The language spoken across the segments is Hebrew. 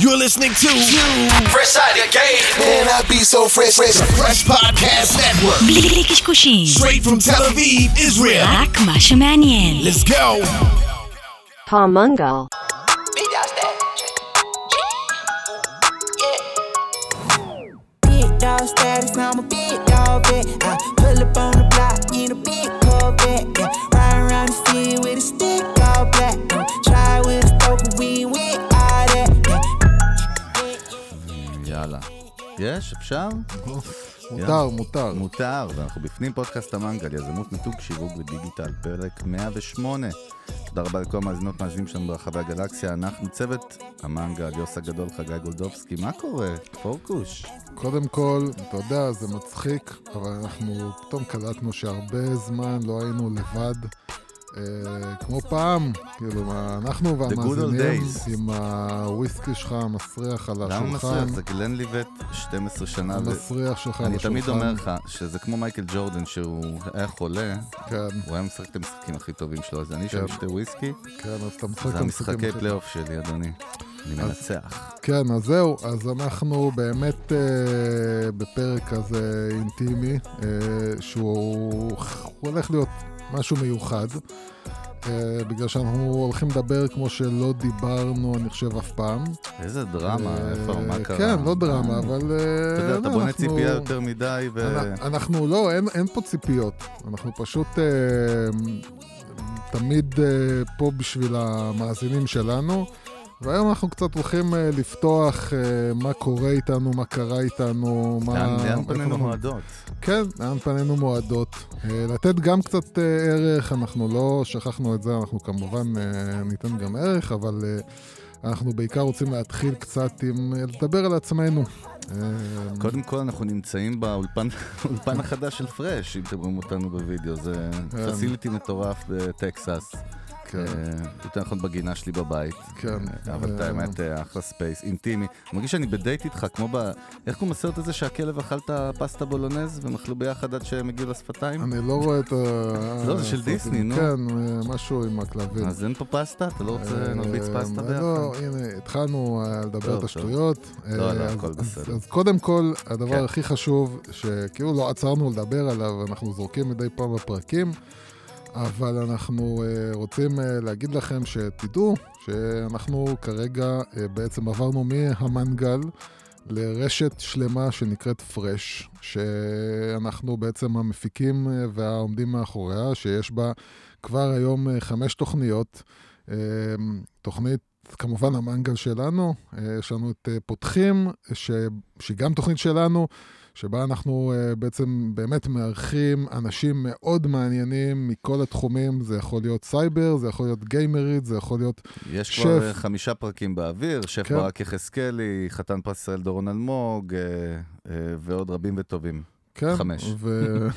You're listening to Fresh out the gate. Man, I be so fresh, fresh. Fresh Podcast Network. בלי קשקושים, Straight from Tel Aviv, Israel. רק מה שמעניין. Let's go. Paul Mungal. Big dog status, I'm a big dog vet. I pull up on יש? אפשר? מותר, מותר. מותר, ואנחנו בפנים פודקאסט המנגל, יזמות מיתוג שיווק ודיגיטל, פרק 108. תודה רבה לכל המאזינות מאזינים שלנו ברחבי הגלקסיה. אנחנו צוות המנגל, יוס הגדול, חגי גולדובסקי. מה קורה? פורקוש. קודם כל, אתה יודע, זה מצחיק, אבל אנחנו פתאום קלטנו שהרבה זמן לא היינו לבד. אה, כמו פעם, כאילו, אנחנו והמאזינים. עם הוויסקי שלך המסריח על למה השולחן. מסריח? זה Glenlivet 12 שנה. המסריח שלך על אני השולחן. תמיד אומר לך שזה כמו מייקל ג'ורדן, שהוא היה חולה, כן, הוא היה משחק את המשחקים הכי טובים שלו, אז אני שם כן. שתי וויסקי, כן, אז אתה משחק זה את המשחקים המשחקי הכי- פלייאוף שלי, אדוני. אני מנצח. כן, אז זהו, אז אנחנו באמת אה, בפרק כזה אינטימי, אה, שהוא הוא הולך להיות משהו מיוחד, אה, בגלל שאנחנו הולכים לדבר כמו שלא דיברנו, אני חושב, אף פעם. איזה דרמה, אה, איפה, מה קרה? כן, לא דרמה, אבל... אה, אתה יודע, אתה בונה אנחנו- ציפייה יותר מדי, ו... אנ- אנחנו לא, אין, אין פה ציפיות. אנחנו פשוט אה, תמיד אה, פה בשביל המאזינים שלנו. והיום אנחנו קצת הולכים אה, לפתוח אה, מה קורה איתנו, מה קרה איתנו, מה... לאן פנינו מועדות? כן, לאן פנינו מועדות. אה, לתת גם קצת ערך, אנחנו לא שכחנו את זה, אנחנו כמובן ניתן גם ערך, אבל אנחנו בעיקר רוצים להתחיל קצת עם... לדבר על עצמנו. קודם כל, אנחנו נמצאים באולפן החדש של פרש, אם אתם רואים אותנו בווידאו, זה כן. facility מטורף בטקסס. כן. אה, יותר נכון בגינה שלי בבית. כן. אה, אבל את אה, האמת, אחלה space, אינטימי. אני מרגיש שאני בדייט איתך, כמו ב... איך קוראים לסרט הזה שהכלב אכל את הפסטה בולונז והם אכלו ביחד עד שהם הגיעו לשפתיים? אני לא רואה את ה... לא, זה של. דיסני, נו. כן, משהו עם הכלבים. אז אין פה פסטה? אתה לא רוצה נרביץ פסטה לא, ביחד? הנה, התחלנו לדבר את השטויות. לא, לא, הכל בסדר. אז קודם כל, הדבר כן. הכי חשוב, שכאילו לא עצרנו לדבר עליו, אנחנו זורקים מדי פעם בפרקים, אבל אנחנו אה, רוצים אה, להגיד לכם שתדעו שאנחנו כרגע אה, בעצם עברנו מהמנגל לרשת שלמה שנקראת פרש, שאנחנו בעצם המפיקים והעומדים מאחוריה, שיש בה כבר היום חמש תוכניות. תוכנית, כמובן המנגל שלנו, יש לנו את פותחים, ש... שהיא גם תוכנית שלנו, שבה אנחנו אה, בעצם באמת מארחים אנשים מאוד מעניינים מכל התחומים, זה יכול להיות סייבר, זה יכול להיות גיימרית, זה יכול להיות... יש שף. כבר אה, חמישה פרקים באוויר, שף כן. ברק יחזקאלי, חתן פרס ישראל דורון אלמוג, אה, אה, ועוד רבים וטובים. כן, חמש. ו...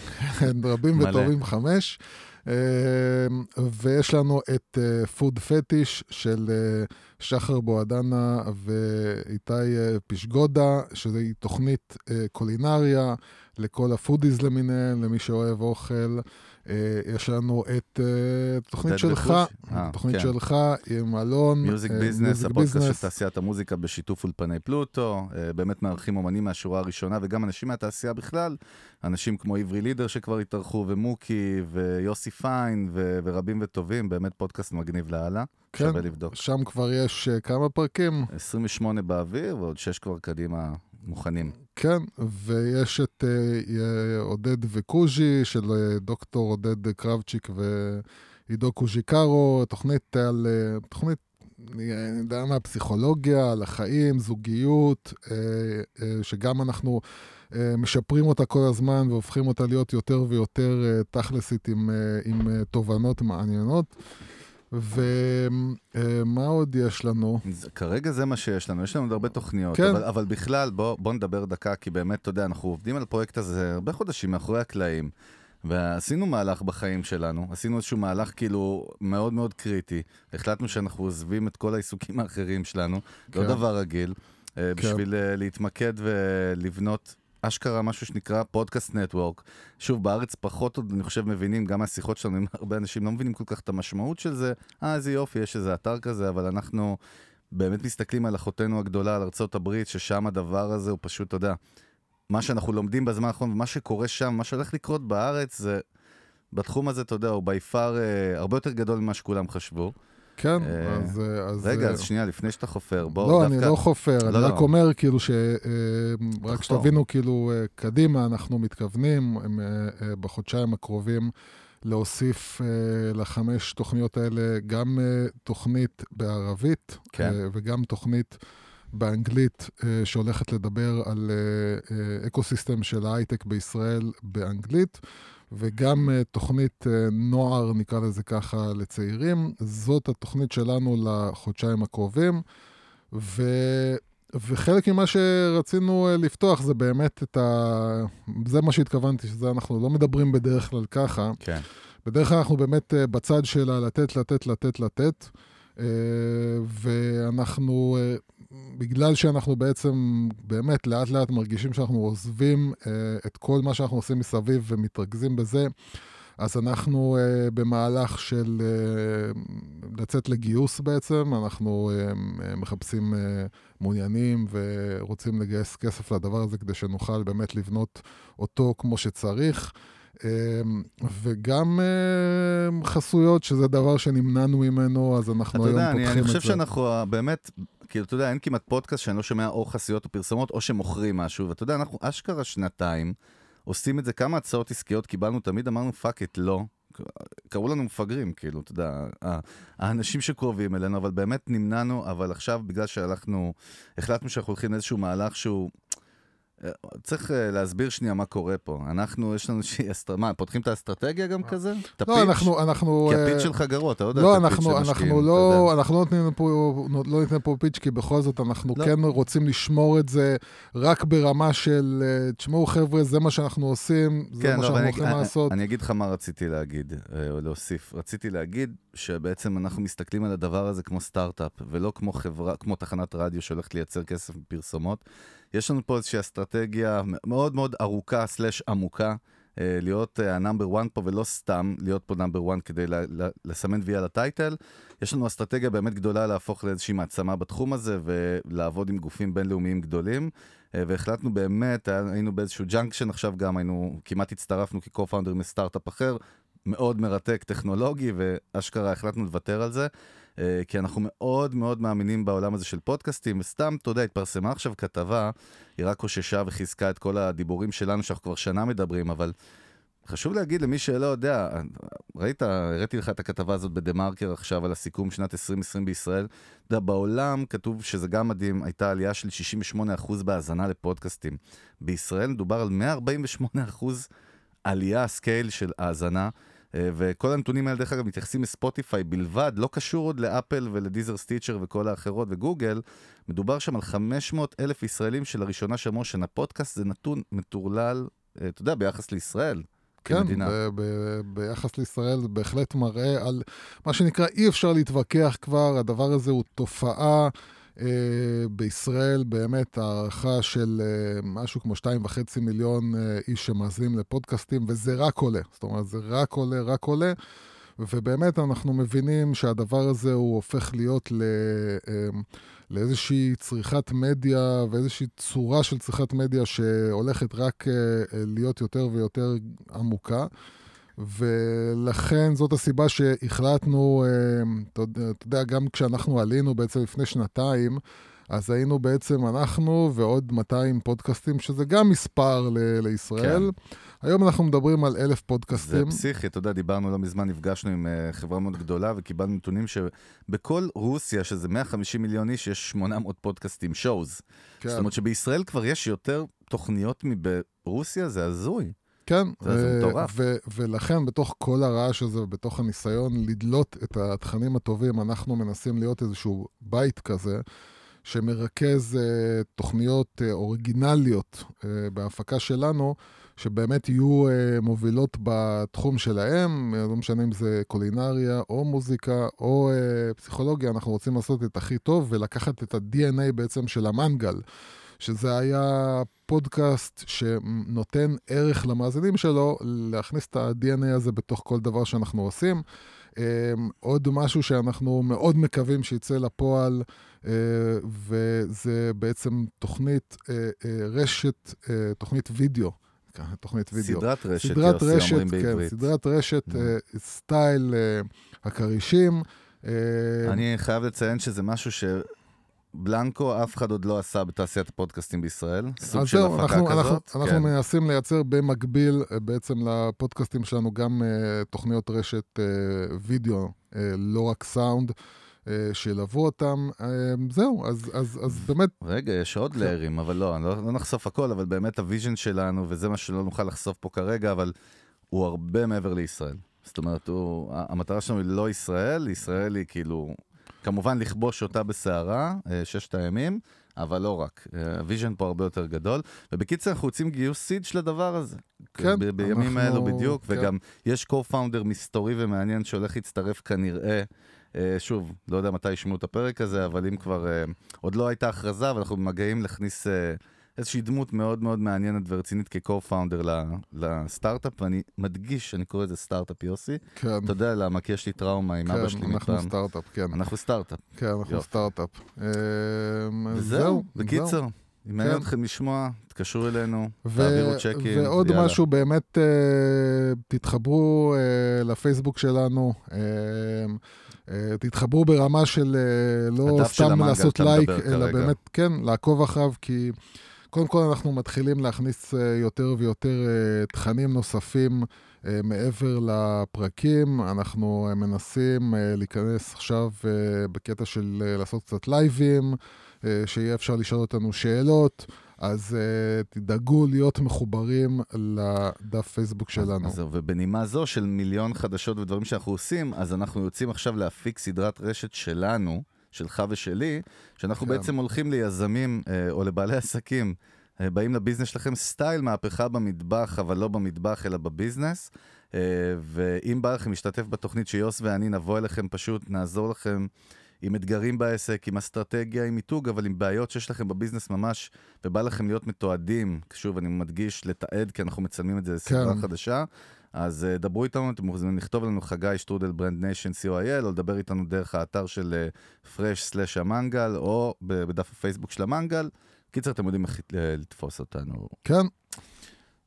רבים. וטובים חמש. אה, ויש לנו את פוד פטיש של אה, שחר בועדנה ואיתי אה, פשגודה, שזוהי תוכנית אה, קולינריה לכל ה foodies למיניהם, למי שאוהב אוכל. אה, יש לנו את אה, תוכנית שלך? אה, תוכנית כן. שלך עם אלון. Music Business, הפודקאסט של. תעשיית המוזיקה בשיתוף אולפני פלוטו, באמת מארחים אומנים מהשורה הראשונה וגם אנשים מהתעשייה בכלל, אנשים כמו עברי לידר שכבר התארחו, ומוקי, ויוסי פיין, ורבים וטובים, באמת פודקאסט מגניב לאללה, כן. שווה לבדוק. שם כבר יש כמה פרקים. 28 באוויר ועוד 6 כבר קדימה מוכנים. כן, ויש את אה, עודד וקוז'י של אה, דוקטור עודד קרבצ'יק ועידו קוז'יקרו, תוכנית על, אה, תוכנית, אני יודע מה, פסיכולוגיה, על החיים, זוגיות, אה, אה, שגם אנחנו אה, משפרים אותה כל הזמן והופכים אותה להיות יותר ויותר אה, תכלסית עם, אה, עם אה, תובנות מעניינות. ומה עוד יש לנו? כרגע זה מה שיש לנו, יש לנו עוד הרבה תוכניות, כן. אבל, אבל בכלל, בוא, בוא נדבר דקה, כי באמת, אתה יודע, אנחנו עובדים על הפרויקט הזה הרבה חודשים מאחורי הקלעים, ועשינו מהלך בחיים שלנו, עשינו איזשהו מהלך כאילו מאוד מאוד קריטי, החלטנו שאנחנו עוזבים את כל העיסוקים האחרים שלנו, כן. לא דבר רגיל, אה, בשביל אה, להתמקד ולבנות אשכרה משהו שנקרא פודקאסט נטוורק. שוב, בארץ פחות עוד, אני חושב, מבינים, גם מהשיחות שלנו עם הרבה אנשים לא מבינים כל כך את המשמעות של זה. אה, איזה יופי, יש איזה אתר כזה, אבל אנחנו באמת מסתכלים על אחותנו הגדולה, על ארצות הברית, ששם הדבר הזה הוא פשוט, אתה יודע, מה שאנחנו לומדים בזמן האחרון, ומה שקורה שם, מה שהולך לקרות בארץ, זה... בתחום הזה, אתה יודע, הוא בי פאר אה, הרבה יותר גדול ממה שכולם חשבו. כן, אה, אז... אה, אז רגע, אה, אז שנייה, לפני שאתה חופר, בוא לא, דווקא... אני לא חופר, אני לא, רק לא. אומר כאילו ש... רק. שתבינו כאילו קדימה, אנחנו מתכוונים בחודשיים הקרובים להוסיף לחמש תוכניות האלה גם תוכנית בערבית כן. וגם תוכנית באנגלית שהולכת לדבר על אקו-סיסטם של ההייטק בישראל באנגלית. וגם אה, תוכנית אה, נוער, נקרא לזה ככה, לצעירים. זאת התוכנית שלנו לחודשיים הקרובים. ו... וחלק ממה שרצינו אה, לפתוח זה באמת את ה... זה מה שהתכוונתי, שזה אנחנו לא מדברים בדרך כלל ככה. כן. בדרך כלל אנחנו באמת בצד של הלתת, לתת, לתת, לתת. אה, ואנחנו, אה, בגלל שאנחנו בעצם באמת לאט לאט מרגישים שאנחנו עוזבים אה, את כל מה שאנחנו עושים מסביב ומתרכזים בזה, אז אנחנו uh, במהלך של uh, לצאת לגיוס בעצם, אנחנו uh, מחפשים uh, מעוניינים ורוצים לגייס כסף לדבר הזה כדי שנוכל באמת לבנות אותו כמו שצריך. וגם uh, חסויות, שזה דבר שנמנענו ממנו, אז אנחנו אתה היום יודע, פותחים אני, את אני זה. חושב שאנחנו אה, באמת, כאילו, אתה יודע, אין כמעט פודקאסט שאני לא שומע או חסויות או פרסומות, או שמוכרים משהו, ואתה יודע, אנחנו אשכרה שנתיים עושים את זה, כמה הצעות עסקיות קיבלנו, תמיד אמרנו פאקט, לא. קראו לנו מפגרים, כאילו, אתה יודע, האנשים שקרובים אלינו, אבל באמת נמנענו, אבל עכשיו, בגלל שהלכנו, החלטנו שאנחנו הולכים לאיזשהו מהלך שהוא... אה, צריך אה, להסביר שנייה מה קורה פה. אנחנו, יש לנו איזושהי אסטר... מה, פותחים את האסטרטגיה גם כזה? את ה-, לא, הפיץ'? אנחנו... אנחנו כי אה, הפיץ' שלך גרוע, אתה לא יודע לא, את הפיץ' אנחנו, של משקיעים, לא. אנחנו לא נותנים פה, לא פה פיץ', כי בכל זאת אנחנו לא. כן רוצים לשמור את זה רק ברמה של, אה, תשמעו חבר'ה, זה מה שאנחנו עושים, זה כן, מה לא, שאנחנו הולכים אני, לעשות. אני אגיד לך מה רציתי להגיד, אה, או להוסיף. רציתי להגיד שבעצם אנחנו מסתכלים על הדבר הזה כמו סטארט-אפ, ולא כמו חברה, כמו תחנת רדיו שהולכת לייצר כסף מפרסומות. יש לנו פה איזושהי אסטרטגיה מאוד מאוד ארוכה סלש עמוקה, אה, להיות ה number 1 פה, ולא סתם להיות פה number 1 כדי ל- ל- לסמן וי על הטייטל. יש לנו אסטרטגיה באמת גדולה להפוך לאיזושהי מעצמה בתחום הזה, ולעבוד עם גופים בינלאומיים גדולים. אה, והחלטנו באמת, היינו באיזשהו junction עכשיו גם, היינו, כמעט הצטרפנו כ-co-founder מסטארט-אפ אחר, מאוד מרתק טכנולוגי, ואשכרה החלטנו לוותר על זה, אה, כי אנחנו מאוד מאוד מאמינים בעולם הזה של פודקאסטים, וסתם, אתה יודע, התפרסמה עכשיו כתבה, היא רק גיבשה וחיזקה את כל הדיבורים שלנו, שאנחנו כבר שנה מדברים, אבל חשוב להגיד למי שלא יודע, ראית, הראיתי לך את הכתבה הזאת בדה מרקר עכשיו על הסיכום שנת 2020 בישראל. אתה יודע, בעולם כתוב שזה גם מדהים, הייתה עלייה של 68% בהאזנה לפודקאסטים. בישראל מדובר על 148% עלייה, scale של האזנה. אה, וכל הנתונים האלה, דרך אגב, מתייחסים לספוטיפיי בלבד, לא קשור עוד לאפל ולדיזר Stitcher וכל האחרות וגוגל. מדובר שם על 500 אלף ישראלים שלראשונה שמעו שהפודקאסט זה נתון מטורלל, אה, אתה יודע, ביחס לישראל. כן. ב- ב- ביחס לישראל זה בהחלט מראה על מה שנקרא, אי אפשר להתווכח כבר, הדבר הזה הוא תופעה. אה, בישראל באמת הערכה של אה, משהו כמו שתיים וחצי מיליון אה, איש שמאזינים לפודקאסטים, וזה רק עולה. זאת אומרת, זה רק עולה, רק עולה. ובאמת אנחנו מבינים שהדבר הזה הוא הופך להיות ל, לאיזושהי צריכת מדיה ואיזושהי צורה של צריכת מדיה שהולכת רק להיות יותר ויותר עמוקה. ולכן זאת הסיבה שהחלטנו, אה, אתה יודע- גם כשאנחנו עלינו בעצם לפני שנתיים, אז היינו בעצם אנחנו ועוד 200 פודקאסטים, שזה גם מספר ל- לישראל. כן. היום אנחנו מדברים על אלף זה פודקאסטים. פסיכי, אתה יודע, דיברנו לא מזמן, נפגשנו עם uh, חברה מאוד גדולה וקיבלנו נתונים שבכל רוסיה, שזה 150 מיליון איש, יש 800 פודקאסטים, שואוז. כן. זאת אומרת שבישראל כבר יש יותר תוכניות מברוסיה, זה הזוי. כן, זה- ו- מטורף. ולכן בתוך כל הרעש הזה ובתוך הניסיון לדלות את התכנים הטובים, אנחנו מנסים להיות איזשהו בית כזה, שמרכז אה, תוכניות אה, אוריגינליות אה, בהפקה שלנו, שבאמת יהיו אה, מובילות בתחום שלהם, אה, לא משנה אם זה קולינריה או מוזיקה או אה, פסיכולוגיה, אנחנו רוצים לעשות את הכי טוב ולקחת את ה-DNA בעצם של המנגל. שזה היה פודקאסט שנותן ערך למאזינים שלו, להכניס את ה-DNA הזה בתוך כל דבר שאנחנו עושים. אמ, עוד משהו שאנחנו מאוד מקווים שיצא לפועל, אה, וזה בעצם תוכנית, אה, אה, רשת, אה, תוכנית וידאו. תוכנית וידאו. סדרת רשת, סדרת יוסי, רשת, אומרים כן, בעברית. סדרת רשת. אה, סטייל אה, הכרישים. אה, אני חייב לציין שזה משהו שבלנקו, אף אחד עוד לא עשה בתעשיית הפודקאסטים בישראל. סוג של זהו, הפקה אנחנו, כזאת. אנחנו, אנחנו כן. מנסים לייצר במקביל אה, בעצם לפודקאסטים שלנו גם אה, תוכניות רשת אה, וידאו, אה, לא רק סאונד, שילוו אותם. זהו, אז, אז, אז באמת, רגע, יש עוד. ליירים, אבל לא, לא, לא נחשוף הכל, אבל באמת ה vision שלנו, וזה מה שלא נוכל לחשוף פה כרגע, אבל הוא הרבה מעבר לישראל. זאת אומרת, הוא, המטרה שלנו היא לא ישראל, ישראל היא כאילו, כמובן לכבוש אותה בסערה, אה, ששת הימים, אבל לא רק. אה, ה vision פה הרבה יותר גדול. ובקיצר, אנחנו רוצים גיוס seed של הדבר הזה. כן, ב- בימים אנחנו- האלו בדיוק, כן. וגם יש co-founder מסתורי ומעניין שהולך להצטרף כנראה. אה, שוב, לא יודע מתי ישמעו את הפרק הזה, אבל אם כבר... עוד לא הייתה הכרזה, אבל אנחנו במגעים להכניס איזושהי דמות מאוד מאוד מעניינת ורצינית כ-co-founder לסטארט-אפ, ואני מדגיש, אני קורא לזה סטארט-אפ יוסי. כן, אתה יודע למה? כי יש לי טראומה עם אבא שלי כן, אנחנו מפעם. סטארט-אפ, כן. אנחנו סטארט-אפ. כן, אנחנו. סטארט-אפ. אה, וזהו, בקיצר, זהו. אם מעניין כן. אתכם לשמוע, תתקשרו אלינו, תעבירו צ'קים. ועוד. משהו, באמת אה, תתחברו אה, לפייסבוק שלנו, אה, תתחברו ברמה של לא סתם לעשות לייק, אלא. באמת, כן, לעקוב אחריו, כי קודם כל אנחנו מתחילים להכניס אה, יותר ויותר אה, תכנים נוספים. אה, מעבר לפרקים, אנחנו מנסים להיכנס עכשיו בקטע של לעשות קצת לייבים, שיהיה אפשר לשאול אותנו שאלות, אז אה, תדאגו להיות מחוברים לדף פייסבוק שלנו. אז זהו, ובנימה זו של מיליון חדשות ודברים שאנחנו עושים, אז אנחנו יוצאים עכשיו להפיק סדרת רשת שלנו, שלך ושלי, שאנחנו כן. בעצם הולכים ליזמים אה, או לבעלי עסקים, אה, באים ל business שלכם, style מהפכה במטבח, אבל לא במטבח אלא ב business. אה, ואם בא לכם להשתתף בתוכנית שיוס ואני נבוא אליכם, פשוט נעזור לכם עם אתגרים בעסק, עם אסטרטגיה, עם מיתוג, אבל עם בעיות שיש לכם ב business ממש, ובא לכם להיות מתועדים, שוב, אני מדגיש, לתעד, כי אנחנו מצלמים את זה לסדרה כן. חדשה. אז uh, דברו איתנו, אתם מוזמנים לכתוב לנו חגי שטרודל Brand Nation co.il, או לדבר איתנו דרך האתר של fresh/המנגל, או בדף הפייסבוק של המנגל. קיצר, אתם יודעים איך אה, לתפוס אותנו. כן,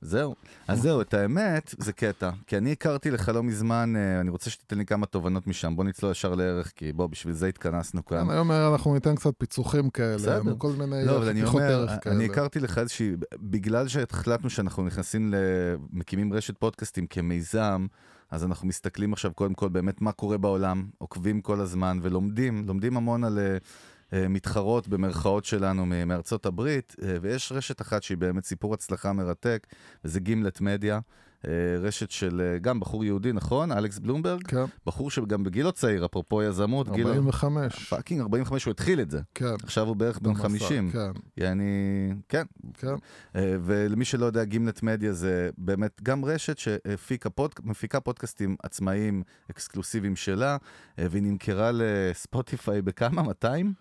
זהו. אז זהו, את האמת, זה קטע. כי אני הכרתי לך לא מזמן, אה, אני רוצה שתיתן לי כמה תובנות משם. בוא נצלול ישר לערך, כי בוא, בשביל זה התכנסנו כאן. כן, היום אנחנו ניתן קצת פיצוחים כאלה, בסדר. כל מיני לא, אבל אני חתיכות אומר. אני הכרתי לך איזושהי, בגלל שהחלטנו שאנחנו נכנסים, ל... מקימים רשת פודקאסטים כמיזם, אז אנחנו מסתכלים עכשיו קודם כל באמת מה קורה בעולם, עוקבים כל הזמן ולומדים, לומדים המון על אה, אה, מתחרות במרכאות שלנו מארצות הברית, אה, ויש רשת אחת שהיא באמת סיפור הצלחה מרתק, וזה גימלט מדיה. אה, רשת של אה, גם בחור יהודי, נכון? אלכס בלומברג? כן, בחור שגם בגילו צעיר, אפרופו יזמות, גילו... 45, fucking 45, הוא התחיל את זה. כן. עכשיו הוא בערך בן במסע, 50. כן, יעני, כן. כן. אה, ולמי שלא יודע, גימלט מדיה זה באמת גם רשת שמפיקה פוד, מפיקה פודקאסטים עצמאיים, אקסקלוסיביים שלה, אה, והיא נמכרה לספוטיפיי בכמה? 200?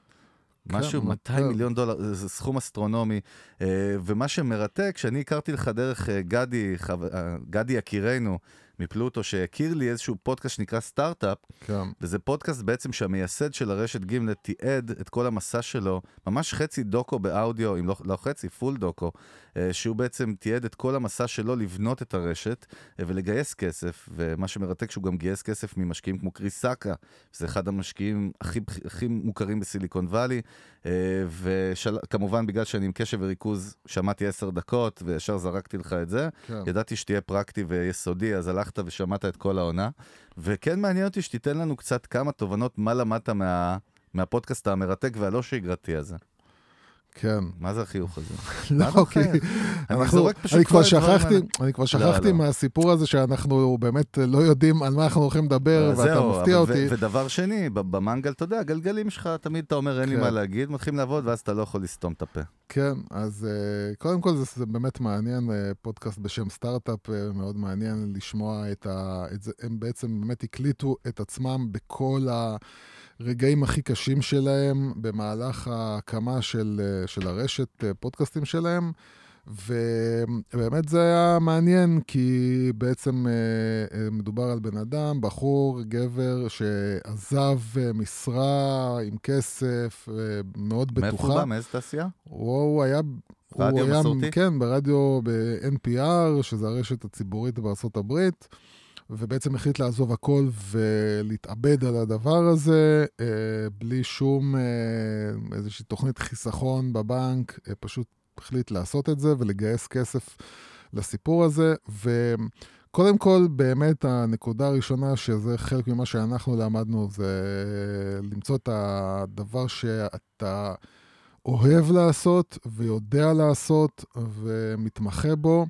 משהו, 200 כן. מיליון דולר, זה, סכום אסטרונומי. אה, ומה שמרתק, שאני הכרתי לך דרך אה, גדי. אה, גדי יקירנו מפלוטו, שהכיר לי איזשהו פודקאסט שנקרא סטארט-אפ, כן. וזה פודקאסט בעצם שהמייסד של הרשת גימלט תיעד את כל המסע שלו, ממש חצי דוקו באודיו, אם לא, לא חצי, full דוקו, אה, שהוא בעצם תיעד את כל המסע שלו לבנות את הרשת אה, ולגייס כסף, ומה שמרתק שהוא גם גייס כסף ממשקיעים כמו קריס סאקה, שזה אחד המשקיעים הכי, הכי מוכרים בסיליקון וואלי, אה, וכמובן בגלל שאני עם קשב וריכוז שמעתי עשר דקות וישר זרקתי לך את זה, כן. ידעתי שתהיה פרקטי ויסודי, אז הלכת ושמעת את כל העונה. וכן מעניין אותי שתיתן לנו קצת כמה תובנות מה למדת מה, מהפודקאסט המרתק והלא שגרתי הזה. כן. מה זה החיוך הזה? לא, כי? אני אנחנו, אני כבר הדברים שכחתי. אני כבר שכחתי לא. מהסיפור הזה שאנחנו באמת לא יודעים על מה אנחנו הולכים לדבר, ואתה מפתיע אותי. ודבר שני, במנגל, אתה יודע, הגלגלים שלך, תמיד אתה אומר אין לי כן. מה להגיד, מתחילים לעבוד ואז אתה לא יכול לסתום את הפה. כן, אז uh, קודם כל זה, זה באמת מעניין, uh, פודקאסט בשם סטארט-אפ, uh, מאוד מעניין לשמוע את, ה, את זה, הם בעצם באמת הקליטו את עצמם בכל הרגעים הכי קשים שלהם במהלך ההקמה של, uh, של הרשת uh, פודקאסטים שלהם. ובאמת זה היה מעניין, כי בעצם אה, אה, מדובר על בן אדם, בחור, גבר, שעזב אה, משרה עם כסף, אה, מאוד בטוחה. מאיפה הוא בא? מאיזה תעשייה? הוא היה... רדיו מסורתי? כן, ברדיו ב-NPR, שזה הרשת הציבורית בארצות הברית, ובעצם החליט לעזוב הכל ולהתאבד על הדבר הזה, אה, בלי שום אה, איזושהי תוכנית חיסכון בבנק, אה, פשוט החליט לעשות את זה ולגייס כסף לסיפור הזה. וקודם כל, באמת הנקודה הראשונה, שזה חלק ממה שאנחנו למדנו, זה למצוא את הדבר שאתה אוהב לעשות ויודע לעשות ומתמחה בו.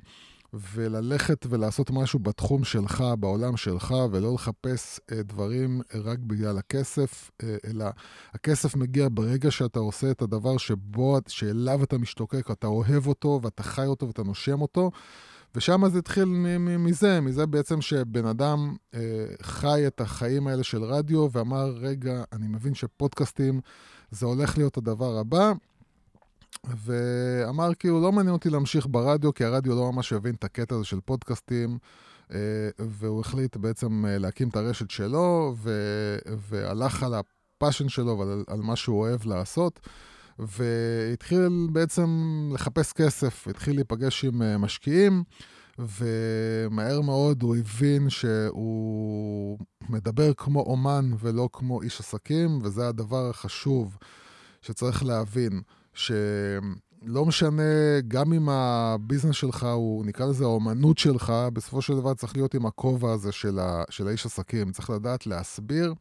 וללכת ולעשות משהו בתחום שלך, בעולם שלך, ולא לחפש אה, דברים רק בגלל הכסף, אה, אלא הכסף מגיע ברגע שאתה עושה את הדבר שבו, שאליו אתה משתוקק, אתה אוהב אותו, ואתה חי אותו ואתה נושם אותו. ושם זה התחיל מזה, מזה בעצם שבן אדם אה, חי את החיים האלה של רדיו, ואמר, רגע, אני מבין שפודקאסטים זה הולך להיות הדבר הבא. ואמר כאילו, לא מעניין אותי להמשיך ברדיו, כי הרדיו לא ממש הבין את הקטע הזה של פודקאסטים, אה, והוא החליט בעצם אה, להקים את הרשת שלו, ו- והלך על הפאשן שלו ועל על מה שהוא אוהב לעשות, והתחיל בעצם לחפש כסף, התחיל להיפגש עם אה, משקיעים. ומהר מאוד הוא הבין שהוא מדבר כמו אומן ולא כמו איש עסקים, וזה הדבר החשוב שצריך להבין. שלא משנה, גם אם הביזנס שלך הוא, נקרא לזה האומנות שלך, בסופו של דבר צריך להיות עם הכובע הזה של, ה, של האיש עסקים. צריך לדעת להסביר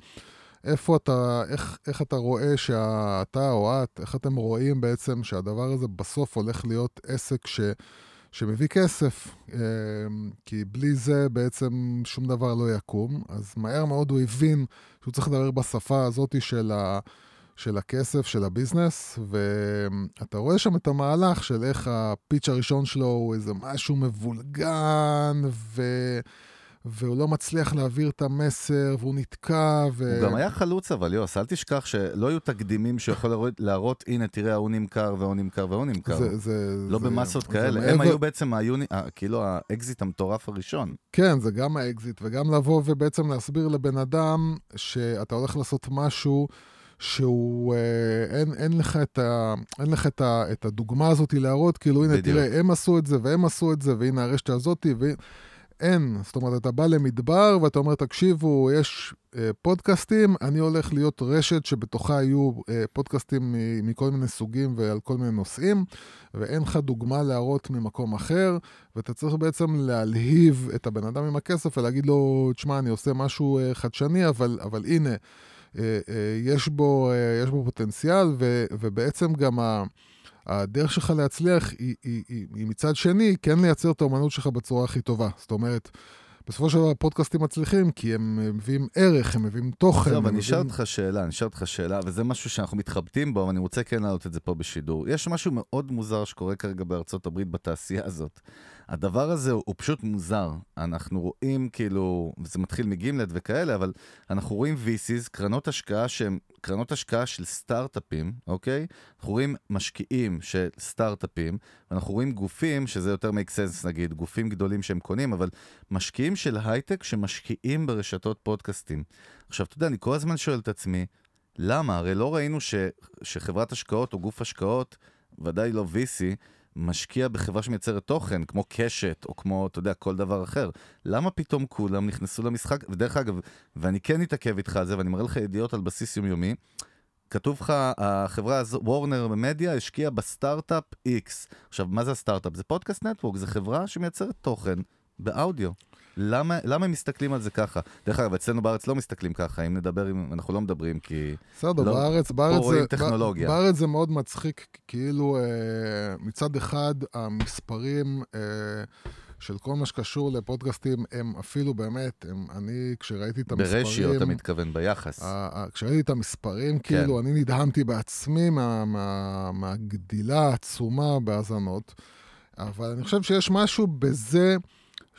איפה אתה, איך, איך אתה רואה שאתה או את, איך אתם רואים בעצם שהדבר הזה בסוף הולך להיות עסק ש... שמביא כסף, כי בלי זה בעצם שום דבר לא יקום. אז מהר מאוד הוא הבין שהוא צריך לדבר בשפה הזאת של ה... של הכסף, של ה business, ואתה רואה שם את המהלך של איך ה pitch הראשון שלו הוא איזה משהו מבולגן, ו... והוא לא מצליח להעביר את המסר, והוא נתקע, ו... הוא גם היה חלוץ אבל, יוס, אל תשכח שלא היו תקדימים שיכול להראות, להראות הנה, תראה, ההוא נמכר, והוא נמכר, והוא נמכר. זה, זה, לא זה, במסות זה כאלה, מעבר- הם היו בעצם היוני, ה- כאילו האקזיט המטורף הראשון. כן, זה גם האקזיט, וגם לבוא ובעצם להסביר לבן אדם שאתה הולך לעשות משהו שהוא, אה, אין, אין לך, את, ה, אין לך את, ה, את הדוגמה הזאת להראות, כאילו, הנה, בדיוק. תראה, הם עשו את זה והם עשו את זה, והנה הרשת הזאתי, ו... אין. זאת אומרת, אתה בא למדבר ואתה אומר, תקשיבו, יש אה, פודקאסטים, אני הולך להיות רשת שבתוכה יהיו אה, פודקאסטים מ- מכל מיני סוגים ועל כל מיני נושאים, ואין לך דוגמה להראות ממקום אחר, ואתה צריך בעצם להלהיב את הבן אדם עם הכסף ולהגיד לו, תשמע, אני עושה משהו אה, חדשני, אבל, אבל הנה, יש, בו, אה, יש בו פוטנציאל, ו, ובעצם גם ה... הדרך שלך להצליח היא, היא, היא, היא מצד שני כן לייצר את האומנות שלך בצורה הכי טובה. זאת אומרת, בסופו של דבר פודקאסטים מצליחים כי הם אה, מביאים ערך, הם מביאים תוכן. טוב, אני אשאל אותך שאלה, אני אשאל אותך שאלה, וזה משהו שאנחנו מתחבטים בו, אבל אני רוצה כן להעלות את זה פה בשידור. יש משהו מאוד מוזר שקורה כרגע בארצות הברית בתעשייה הזאת. הדבר הזה הוא פשוט מוזר. אנחנו רואים כאילו, וזה מתחיל מגימלט וכאלה, אבל אנחנו רואים VCs, קרנות השקעה שהן קרנות השקעה של סטארט-אפים, אוקיי? אנחנו רואים משקיעים של סטארט-אפים, ואנחנו רואים גופים, שזה יותר make sense נגיד, גופים גדולים שהם קונים, אבל משקיעים של הייטק שמשקיעים ברשתות פודקאסטים. עכשיו, אתה יודע, אני כל הזמן שואל את עצמי, למה? הרי לא ראינו ש, שחברת השקעות או גוף השקעות, ודאי לא VC, משקיע בחברה שמייצרת תוכן, כמו קשת, או כמו, אתה יודע, כל דבר אחר. למה פתאום כולם נכנסו למשחק? ודרך אגב, ואני כן אתעכב איתך על זה, ואני מראה לך ידיעות על בסיס יומיומי, כתוב לך, החברה הזו, וורנר מדיה, השקיעה בסטארט-אפ X. עכשיו, מה זה הסטארט-אפ? זה פודקאסט נטוורק, זה חברה שמייצרת תוכן באודיו. למה, למה הם מסתכלים על זה ככה? דרך אגב, אצלנו בארץ לא מסתכלים ככה, אם נדבר, אם אנחנו לא מדברים, כי... בסדר, לא, בארץ, פה בארץ, רואים זה, טכנולוגיה. בארץ זה מאוד מצחיק, כאילו אה, מצד אחד המספרים אה, של כל מה שקשור לפודקאסטים הם אפילו באמת, הם, אני כשראיתי את המספרים... ברישיו אתה מתכוון, ביחס. ה- ה- כשראיתי את המספרים, כאילו, אני נדהמתי בעצמי מה, מה, מהגדילה העצומה בהאזנות, אבל אני חושב שיש משהו בזה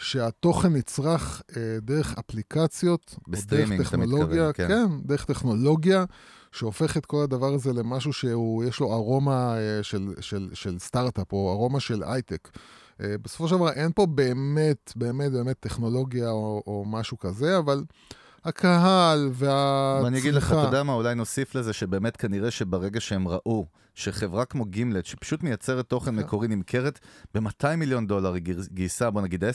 שהתוכן נצרך אה, דרך אפליקציות, או דרך בסטרימינג, אתה טכנולוגיה, מתכוון, כן. כן, דרך טכנולוגיה, שהופך את כל הדבר הזה למשהו שהוא, יש לו ארומה אה, של, של, של סטארט-אפ, או ארומה של הייטק. אה, בסופו של דבר אין פה באמת, באמת, באמת טכנולוגיה או, או משהו כזה, אבל הקהל והצריכה... ואני אגיד לך, אתה יודע מה, אולי נוסיף לזה שבאמת כנראה שברגע שהם ראו שחברה כמו גימלט, שפשוט מייצרת תוכן מקורי, נמכרת ב-200 מיליון דולר, היא גייסה, בוא נגיד 10-20,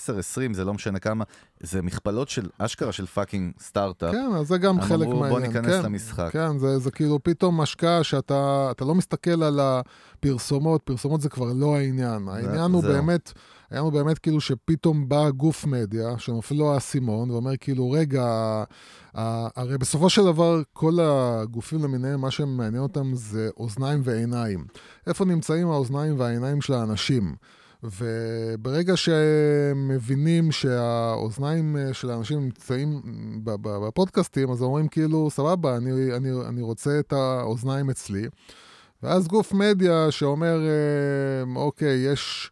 זה לא משנה כמה, זה מכפלות של אשכרה של פאקינג סטארט-אפ. כן, אז זה גם חלק אמרו, מהעניין. בוא ניכנס כן, למשחק. כן, זה, זה כאילו פתאום השקעה שאתה אתה לא מסתכל על הפרסומות, פרסומות זה כבר לא העניין. העניין הוא זהו. באמת, העניין הוא באמת כאילו שפתאום בא גוף מדיה, שנופל לו האסימון, ואומר כאילו, רגע, הרי בסופו של דבר כל הגופים למיניהם, מה שמעניין אותם זה אוזניים ועיניים. איפה נמצאים האוזניים והעיניים של האנשים? וברגע שהם מבינים שהאוזניים אה, של האנשים נמצאים בפודקאסטים, אז אומרים כאילו, סבבה, אני, אני, אני רוצה את האוזניים אצלי. ואז גוף מדיה שאומר, אה, אוקיי, יש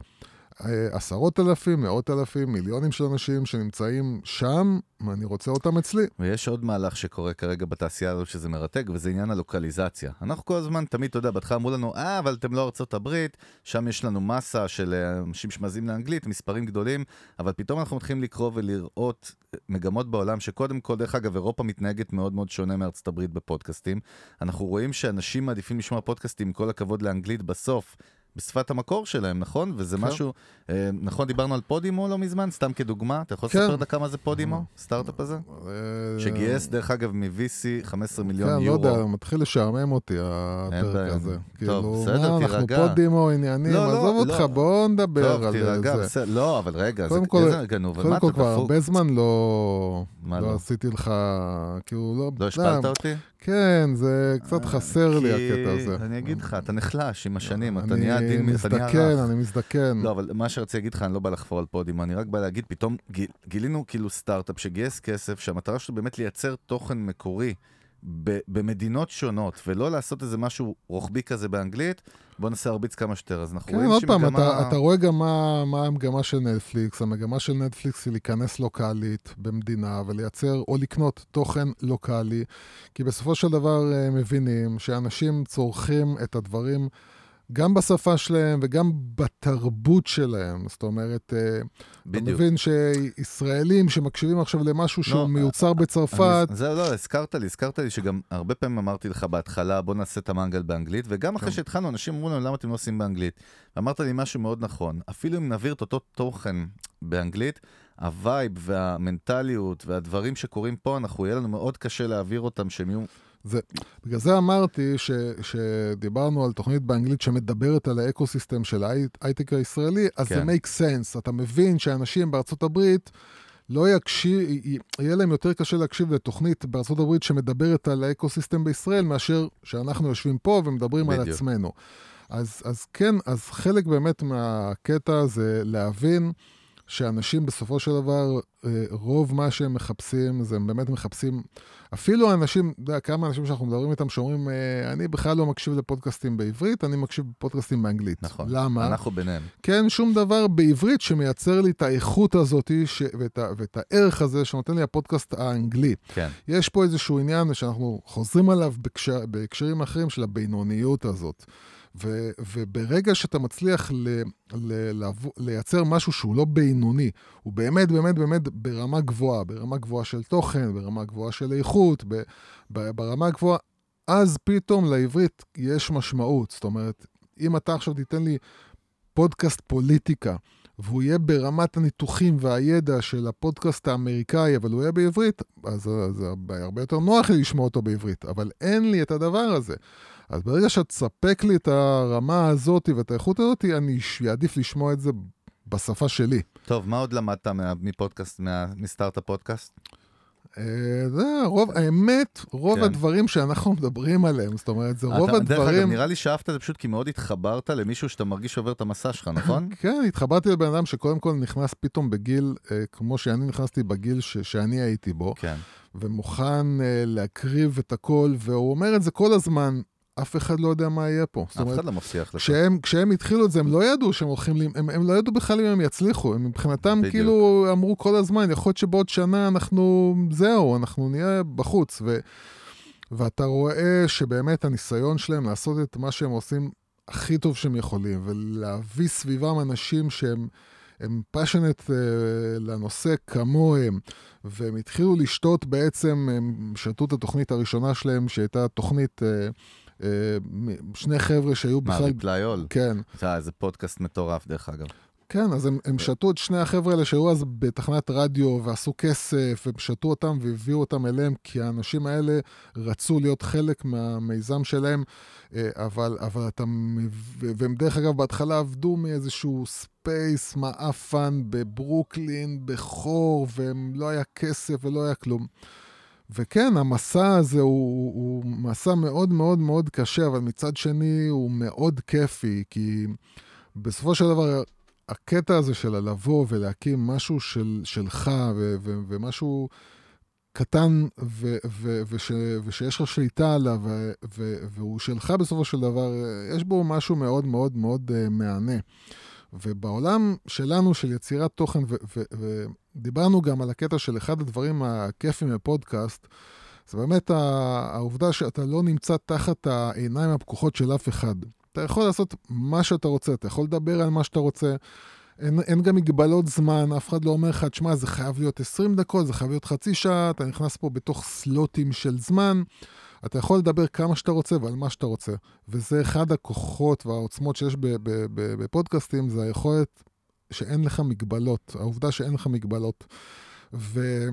עשרות אלפים, מאות אלפים, מיליונים של אנשים שנמצאים שם, ואני רוצה אותם אצלי. ויש עוד מהלך שקורה כרגע בתעשייה הזו שזה מרתק, וזה עניין הלוקליזציה. אנחנו כל הזמן, תמיד, אתה יודע, בהתחלה אמרו לנו, אה, אבל אתם לא ארצות הברית, שם יש לנו מסה של אה, אנשים שמאזינים לאנגלית, מספרים גדולים, אבל פתאום אנחנו מתחילים לקרוא ולראות אה, מגמות בעולם, שקודם כל, דרך אגב, אירופה מתנהגת מאוד מאוד שונה מארצות הברית בפודקאסטים. אנחנו רואים שאנשים מעדיפים לשמוע פודקאסטים, כל הכבוד לאנגלית, בסוף. בשפת המקור שלהם, נכון? וזה כן. משהו, אה, נכון, דיברנו על פודימו לא מזמן, סתם כדוגמה, אתה יכול כן. לספר דקה מה זה פודימו, סטארט-אפ הזה? אה, שגייס, דרך אגב, מ-VC 15 מיליון כן, לא יורו. יודע, מתחיל לשעמם אותי הפרק. הזה. טוב, כאילו, בסדר, אנחנו תירגע. פה דימו עניינים, לא, לא, עזוב אותך, לא. בוא נדבר טוב, על תירגע, זה. בסדר. לא, אבל רגע, זה גנוב, קודם כל אתה כבר? הרבה זמן לא לא לא? עשיתי לך, כאילו, לא... לא השפלת לא, אותי? כן, זה קצת חסר לי הקטע הזה. אני אגיד לך, אתה נחלש עם השנים, אתה אני נהיה עדין, אתה נהיה מזדקן, רך. אני מזדקן. לא, אבל מה שרציתי להגיד לך, אני לא בא לחפור על פודיום, אני רק בא להגיד, פתאום גיל- גילינו כאילו סטארט-אפ שגייס כסף, שהמטרה שלו באמת לייצר תוכן מקורי ב- במדינות שונות, ולא לעשות איזה משהו רוחבי כזה באנגלית, בוא ננסה להרביץ כמה שיותר. אז אנחנו כן, רואים עוד פעם, שמגמה- אתה, אתה רואה גם מה, מה המגמה של נטפליקס. המגמה של נטפליקס היא להיכנס לוקאלית במדינה ולייצר או לקנות תוכן לוקאלי, כי בסופו של דבר אה, מבינים שאנשים צורכים את הדברים גם בשפה שלהם וגם בתרבות שלהם. זאת אומרת, אה, אתה בדיוק. מבין שישראלים שמקשיבים עכשיו למשהו שהוא לא, מיוצר בצרפת, אני- זהו, לא, הזכרת לי, הזכרת לי שגם הרבה פעמים אמרתי לך בהתחלה, בוא נעשה את המנגל באנגלית, וגם כן. אחרי שהתחלנו, אנשים אמרו לנו, למה אתם לא עושים באנגלית? ואמרת לי משהו מאוד נכון, אפילו אם נעביר את אותו תוכן באנגלית, ה vibe והמנטליות והדברים שקורים פה, אנחנו, יהיה לנו מאוד קשה להעביר אותם, שהם יהיו... זה, בגלל זה אמרתי ש, שדיברנו על תוכנית באנגלית שמדברת על האקו-סיסטם של ההייטק הישראלי, אז כן. זה make sense. אתה מבין שאנשים בארצות הברית לא יקשיב, יהיה להם יותר קשה להקשיב לתוכנית בארצות הברית שמדברת על האקו-סיסטם בישראל, מאשר שאנחנו יושבים פה ומדברים על בדיוק. עצמנו. אז, אז כן, אז חלק באמת מהקטע זה להבין שאנשים בסופו של דבר, אה, רוב מה שהם מחפשים, זה הם באמת מחפשים, אפילו אנשים, אתה יודע, כמה אנשים שאנחנו מדברים איתם שאומרים, אה, אני בכלל לא מקשיב לפודקאסטים בעברית, אני מקשיב לפודקאסטים באנגלית. נכון. למה? אנחנו ביניהם. כן, שום דבר בעברית שמייצר לי את האיכות הזאת ש... ואת, ה... ואת הערך הזה שנותן לי הפודקאסט האנגלי. כן. יש פה איזשהו עניין שאנחנו חוזרים עליו בהקשר, בהקשרים אחרים של הבינוניות הזאת. ו, וברגע שאתה מצליח ל, ל, לעבור, לייצר משהו שהוא לא בינוני, הוא באמת באמת באמת ברמה גבוהה, ברמה גבוהה של תוכן, ברמה גבוהה של איכות, ב, ב, ברמה גבוהה, אז פתאום לעברית יש משמעות. זאת אומרת, אם אתה עכשיו תיתן לי פודקאסט פוליטיקה, והוא יהיה ברמת הניתוחים והידע של הפודקאסט האמריקאי, אבל הוא יהיה בעברית, אז זה הרבה יותר נוח לי לשמוע אותו בעברית, אבל אין לי את הדבר הזה. אז ברגע שאת תספק לי את הרמה הזאת ואת האיכות הזאת, אני אעדיף לשמוע את זה בשפה שלי. טוב, מה עוד למדת מה- מפודקאסט, מה- מסטארט-אפ פודקאסט? אה, זה רוב, האמת, רוב כן. הדברים שאנחנו מדברים עליהם, זאת אומרת, זה רוב אתה- דרך אגב, הדברים... נראה לי שאהבת את זה פשוט כי מאוד התחברת למישהו שאתה מרגיש שעובר את המסע שלך, נכון? כן, התחברתי לבן אדם שקודם כל נכנס פתאום בגיל, אה, כמו שאני נכנסתי בגיל ש, שאני הייתי בו, כן. ומוכן אה, להקריב את הכל, והוא אומר את זה כל הזמן, אף אחד לא יודע מה יהיה פה. אף אומרת, אחד לא מבטיח לך. כשהם, כשהם התחילו את זה, הם לא ידעו שהם הולכים, לי- הם, הם לא ידעו בכלל אם הם יצליחו, הם מבחינתם בדיוק. כאילו אמרו כל הזמן, יכול להיות שבעוד שנה אנחנו, זהו, אנחנו נהיה בחוץ. ו, ואתה רואה שבאמת הניסיון שלהם לעשות את מה שהם עושים הכי טוב שהם יכולים, ולהביא סביבם אנשים שהם הם פאשונט uh, לנושא כמוהם, והם התחילו לשתות בעצם, הם שתו את התוכנית הראשונה שלהם, שהייתה תוכנית, uh, שני חבר'ה שהיו מה, בכלל... ריפליי אול? כן. אה, איזה פודקאסט מטורף, דרך אגב. כן, אז הם, הם שתו את שני החבר'ה האלה שהיו אז בתחנת רדיו ועשו כסף, הם שתו אותם והביאו אותם אליהם, כי האנשים האלה רצו להיות חלק מהמיזם שלהם, אה, אבל, אבל אתה... והם דרך אגב בהתחלה עבדו מאיזשהו space מעפן בברוקלין, בחור, ולא היה כסף ולא היה כלום. וכן, המסע הזה הוא, הוא מסע מאוד מאוד מאוד קשה, אבל מצד שני הוא מאוד כיפי, כי בסופו של דבר הקטע הזה של לבוא ולהקים משהו של, שלך ו, ו, ומשהו קטן ו, ו, וש, ושיש לך שליטה עליו ו, ו, והוא שלך בסופו של דבר, יש בו משהו מאוד מאוד מאוד uh, מהנה. ובעולם שלנו, של יצירת תוכן, ודיברנו גם על הקטע של אחד הדברים הכיפים בפודקאסט, זה באמת העובדה שאתה לא נמצא תחת העיניים הפקוחות של אף אחד. אתה יכול לעשות מה שאתה רוצה, אתה יכול לדבר על מה שאתה רוצה. אין, אין גם מגבלות זמן, אף אחד לא אומר לך, תשמע, זה חייב להיות 20 דקות, זה חייב להיות חצי שעה, אתה נכנס פה בתוך סלוטים של זמן. אתה יכול לדבר כמה שאתה רוצה ועל מה שאתה רוצה. וזה אחד הכוחות והעוצמות שיש בפודקאסטים, זה היכולת שאין לך מגבלות, העובדה שאין לך מגבלות. ו...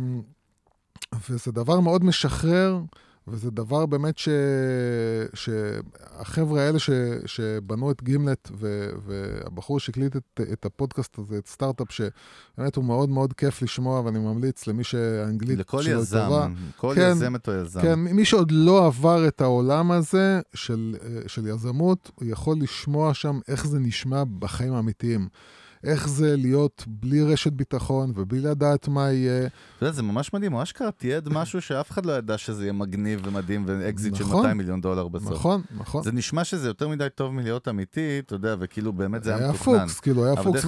וזה דבר מאוד משחרר. וזה דבר באמת ש... שהחבר'ה האלה ש... שבנו את גימלט, ו... והבחור שהקליט את... את הפודקאסט הזה, את סטארט-אפ, שבאמת הוא מאוד מאוד כיף לשמוע, ואני ממליץ למי שהאנגלית שלו טובה. לכל יזם, כל כן, יזמת או יזם. כן, מי שעוד לא עבר את העולם הזה של, של יזמות, הוא יכול לשמוע שם איך זה נשמע בחיים האמיתיים. איך זה להיות בלי רשת ביטחון ובלי לדעת מה יהיה. אתה יודע, זה ממש מדהים, הוא אשכרה תיעד משהו שאף אחד לא ידע שזה יהיה מגניב ומדהים ואקזיט נכון, של 200 מיליון דולר בסוף. נכון, נכון. זה נשמע שזה יותר מדי טוב מלהיות אמיתי, אתה יודע, וכאילו באמת זה היה מתוכנן. היה פוקס, כאילו, היה פוקס.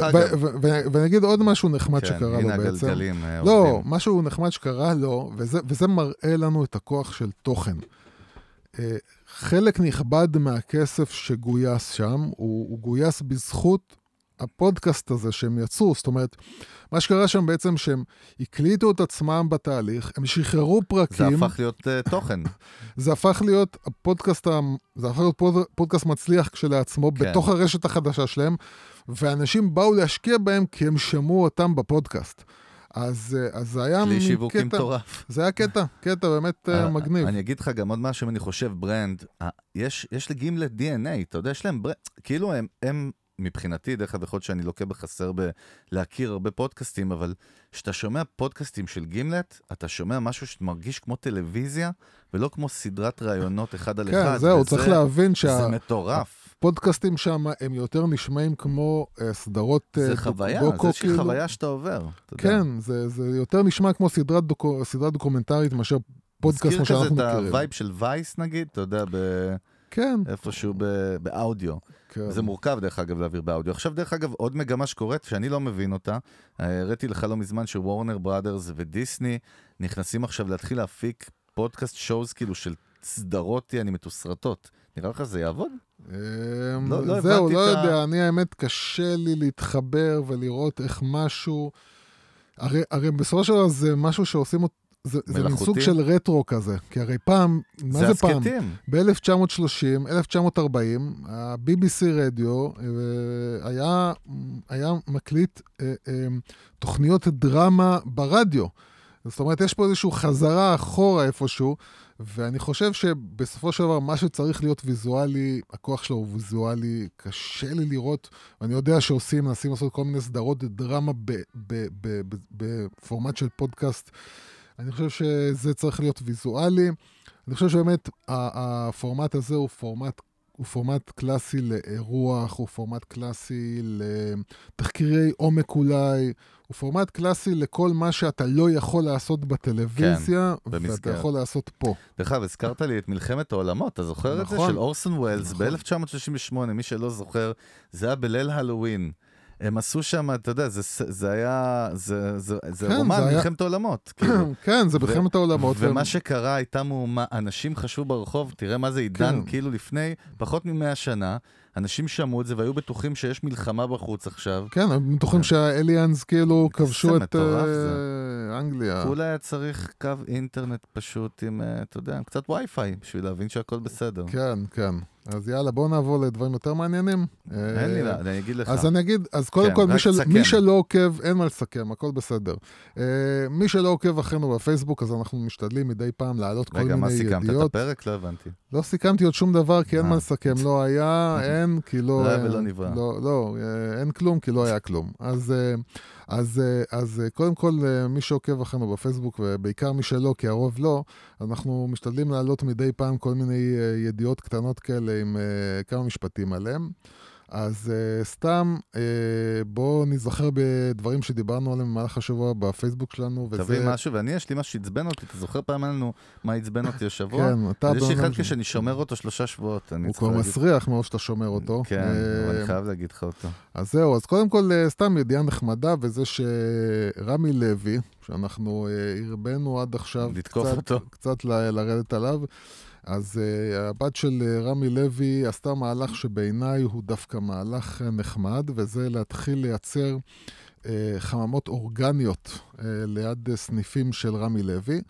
ואני אגיד עוד משהו נחמד כן, שקרה לו בעצם. אה. לא, משהו נחמד שקרה לו, וזה, וזה מראה לנו את הכוח של תוכן. אה, חלק נכבד מהכסף שגויס שם, הוא, הוא גויס בזכות הפודקאסט הזה שהם יצרו, זאת אומרת, מה שקרה שם בעצם שהם הקליטו את עצמם בתהליך, הם שחררו פרקים. זה הפך להיות uh, תוכן. זה הפך להיות הפודקאסט, זה הפך להיות פוד, פודקאסט מצליח כשלעצמו, כן. בתוך הרשת החדשה שלהם, ואנשים באו להשקיע בהם כי הם שמעו אותם בפודקאסט. אז, אה, אז זה היה כלי שיווקי מטורף. זה היה קטע, קטע באמת uh, מגניב. אני אגיד לך גם עוד משהו, אני חושב, brand, יש, יש לגימלט DNA, אתה יודע, יש להם ברנד, כאילו הם, הם מבחינתי, דרך אגב, יכול להיות שאני לוקה בחסר בלהכיר הרבה פודקאסטים, אבל כשאתה שומע פודקאסטים של גימלט, אתה שומע משהו שמרגיש כמו טלוויזיה, ולא כמו סדרת ראיונות אחד על כן, אחד. כן, זהו, וזה, צריך להבין שה... זה מטורף. הפודקאסטים שם הם יותר נשמעים כמו uh, סדרות זה uh, חוויה, דוקו, זה איזושהי כאילו... חוויה שאתה עובר. כן, זה, זה יותר נשמע כמו סדרת, דוקו, סדרת דוקומנטרית מאשר פודקאסט כמו שאנחנו מכירים. מזכיר כזה את הווייב של Vice נגיד, אתה יודע, ב... כן. איפשהו באודיו. כן. זה מורכב, דרך אגב, להעביר באודיו. עכשיו, דרך אגב, עוד מגמה שקורית, שאני לא מבין אותה, אה, הראיתי לך לא מזמן ש Warner Brothers ודיסני נכנסים עכשיו להתחיל להפיק פודקאסט שואוז כאילו של סדרות, אני מתוסרטות. נראה לך זה יעבוד? אמ, לא, לא זהו, לא יודע, אני האמת קשה לי להתחבר ולראות איך משהו... הרי, הרי בסופו של דבר זה משהו שעושים זה, זה מין סוג של רטרו כזה, כי הרי פעם, מה זה, זה פעם? ב-1930, 1940, ה-BBC רדיו אה, היה, היה מקליט אה, אה, תוכניות דרמה ברדיו. זאת אומרת, יש פה איזושהי חזרה אחורה איפשהו, ואני חושב שבסופו של דבר, מה שצריך להיות ויזואלי, הכוח שלו הוא ויזואלי, קשה לי לראות, ואני יודע שעושים, מנסים לעשות כל מיני סדרות דרמה בפורמט של פודקאסט. אני חושב שזה צריך להיות ויזואלי. אני חושב שבאמת הפורמט הזה הוא פורמט, הוא פורמט קלאסי לאירוח, הוא פורמט קלאסי לתחקירי עומק אולי, הוא פורמט קלאסי לכל מה שאתה לא יכול לעשות בטלוויזיה, כן, ואתה יכול לעשות פה. דרך אגב, הזכרת לי את מלחמת העולמות, אתה זוכר נכון, את זה? נכון. של אורסון ווילס נכון. ב-1938, מי שלא זוכר, זה היה בליל הלואוין. הם עשו שם, אתה יודע, זה, זה היה, זה, זה, זה כן, רומן, זה היה- מלחמת העולמות. כאילו. כן, זה מלחמת העולמות. והם- ומה שקרה הייתה מהומה, אנשים חשבו ברחוב, תראה מה זה עידן, כן. כאילו לפני פחות ממאה שנה, אנשים שמעו את זה והיו בטוחים שיש מלחמה בחוץ עכשיו. כן, הם בטוחים שהאליאנס כאילו כבשו את אה, אנגליה. אולי היה צריך קו אינטרנט פשוט עם, אה, אתה יודע, עם קצת וי-פיי, בשביל להבין שהכל בסדר. כן, כן. אז יאללה, בואו נעבור לדברים יותר מעניינים. אין לי, אה, לה- אני אגיד לך. אז אני אגיד, אז קודם כן, כל, מי, שלא עוקב, אין מה לסכם, הכל בסדר. מי שלא עוקב אחרינו בפייסבוק, אז אנחנו משתדלים מדי פעם להעלות כל רגע, מה מיני סיכמת את ידיעות. הפרק? לא הבנתי. לא סיכמתי עוד שום דבר, כי אין. מה לסכם. לא היה, אין, כי לא... לא היה אה, ולא נברא. לא, לא, אה, אין כלום, כי לא היה כלום. אז, אה, אז, אז קודם כל, מי שעוקב אחרינו בפייסבוק, ובעיקר מי שלא, כי הרוב לא, אנחנו משתדלים להעלות מדי פעם כל מיני ידיעות קטנות כאלה עם כמה משפטים עליהם. אז uh, סתם, uh, בואו ניזכר בדברים שדיברנו עליהם במהלך השבוע בפייסבוק שלנו, וזה... תביא משהו, ואני, יש לי משהו שעצבן אותי, אתה זוכר פעם היה לנו מה עצבן אותי השבוע? כן, אתה... יש לי אחד כשאני שומר אותו שלושה שבועות. אני הוא צריך כבר להגיד- מסריח מאוד שאתה שומר אותו. כן, אה, אבל אני חייב להגיד לך אותו. אז זהו, אז קודם כל, אה, סתם ידיעה נחמדה, וזה שרמי לוי, שאנחנו אה, הרבנו עד עכשיו לתקוף קצת, אותו. קצת ל- לרדת עליו, אז uh, הבת של uh, רמי לוי עשתה מהלך שבעיניי הוא דווקא מהלך uh, נחמד, וזה להתחיל לייצר uh, חממות אורגניות uh, ליד uh, סניפים של רמי לוי.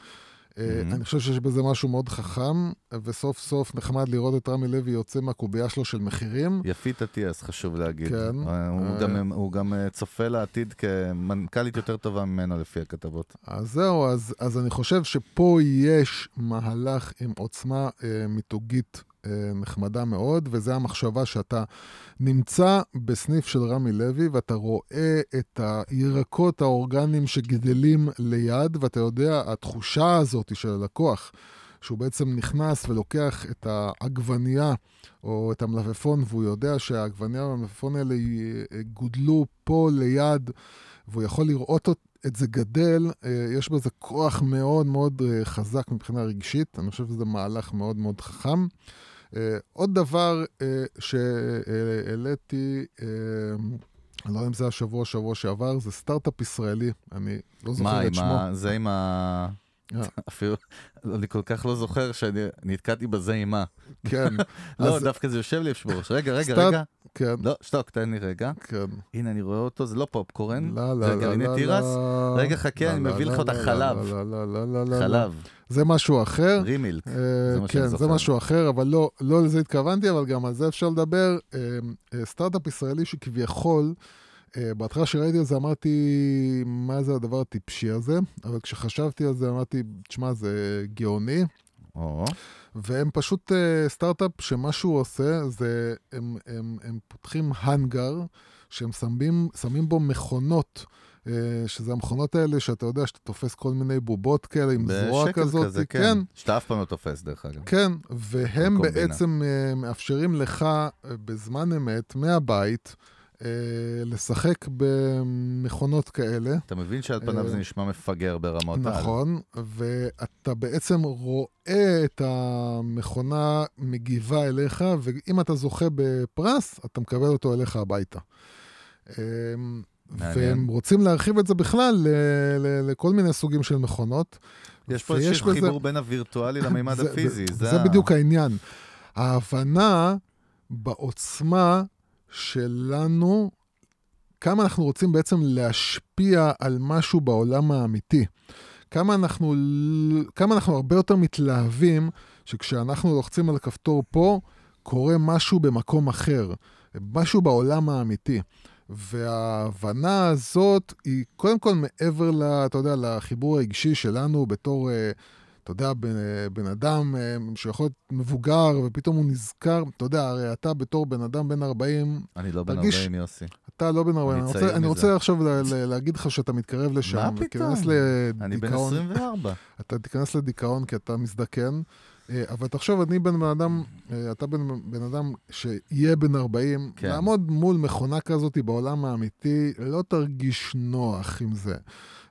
Uh, Mhm. אני חושב שיש בזה משהו מאוד חכם, וסוף סוף נחמד לראות את רמי לוי יוצא מהקובייה שלו של מחירים. יפית אטיאס, חשוב להגיד. כן. אה, הוא אה. גם- הוא גם צופה לעתיד כמנכ"לית יותר טובה ממנו לפי הכתבות. אז זהו, אז, אז אני חושב שפה יש מהלך עם עוצמה אה, מיתוגית נחמדה מאוד, וזה המחשבה שאתה נמצא בסניף של רמי לוי, ואתה רואה את הירקות האורגניים שגדלים ליד, ואתה יודע, התחושה הזאת של הלקוח, שהוא בעצם נכנס ולוקח את העגבנייה או את המלפפון, והוא יודע שהעגבנייה והמלפפון האלה י- גודלו פה ליד, והוא יכול לראות אות- את זה גדל, אה, יש בזה כוח מאוד מאוד אה, חזק מבחינה רגשית, אני חושב שזה מהלך מאוד מאוד חכם. אה, עוד דבר אה, שהעליתי, אה, אני לא יודע אם זה השבוע, שבוע שעבר, זה סטארט-אפ ישראלי, אני לא מה, זוכר את שמו. ה... זה עם ה... אפילו, אני כל כך לא זוכר שאני נתקעתי בזה עם מה. כן, לא, דווקא זה יושב לי בראש. רגע, רגע, רגע. כן, לא, שתוק, תן לי רגע. כן. הנה, אני רואה אותו, זה לא פופקורן. לא, לא, זה לא, גרעיני לא, תירס. לא. רגע, חכה, לא, אני לא, מביא לך לא, אותה לא, חלב. לא, לא, לא, לא, לא. חלב, זה משהו אחר. רימילק. אה, זה כן, זה. משהו אחר, אבל לא, לא לזה התכוונתי, אבל גם על זה אפשר לדבר. אה, אה, סטארט-אפ ישראלי שכביכול, בהתחלה שראיתי את זה אמרתי, מה זה הדבר הטיפשי הזה? אבל כשחשבתי על זה אמרתי, תשמע, זה גאוני. או, והם פשוט אה, סטארט-אפ שמה שהוא עושה זה, הם, הם, הם פותחים האנגר, שהם שמים, שמים בו מכונות. אה, שזה המכונות האלה שאתה יודע שאתה תופס כל מיני בובות כאלה עם זרוע כזאת, כזה, כן. שאתה אף פעם לא תופס, דרך אגב. כן, והם. בעצם אה, מאפשרים לך אה, בזמן אמת, מהבית, אה, לשחק במכונות כאלה. אתה מבין שעל פניו אה, זה נשמע מפגר ברמות על. נכון, ואתה בעצם רואה את המכונה מגיבה אליך, ואם אתה זוכה בפרס, אתה מקבל אותו אליך הביתה. אה, מעניין. והם רוצים להרחיב את זה בכלל לכל מיני סוגים של מכונות. יש פה איזשהו בזה- חיבור בין הווירטואלי למימד זה- הפיזי. זה בדיוק העניין. ההבנה בעוצמה שלנו, כמה אנחנו רוצים בעצם להשפיע על משהו בעולם האמיתי. כמה אנחנו, כמה אנחנו הרבה יותר מתלהבים שכשאנחנו לוחצים על הכפתור פה, קורה משהו במקום אחר, משהו בעולם האמיתי. וההבנה הזאת היא קודם כל מעבר, ל, אתה יודע, לחיבור הרגשי שלנו בתור, אה, אתה יודע, בן, בן אדם אה, שיכול להיות מבוגר ופתאום הוא נזכר, אתה יודע, הרי אתה בתור בן אדם בן 40, אני לא בן תרגיש- 40 יוסי. אתה לא בן 40, אני רוצה, אני. רוצה עכשיו ל- ל- להגיד לך שאתה מתקרב לשם, מה פתאום? ותיכנס אני בן לדיכאון, 24. אתה תיכנס לדיכאון כי אתה מזדקן. אה, אבל תחשוב, אני בן אדם, אה, אתה בן בן אדם שיהיה בן 40, כן. לעמוד מול מכונה כזאת בעולם האמיתי, לא תרגיש נוח עם זה.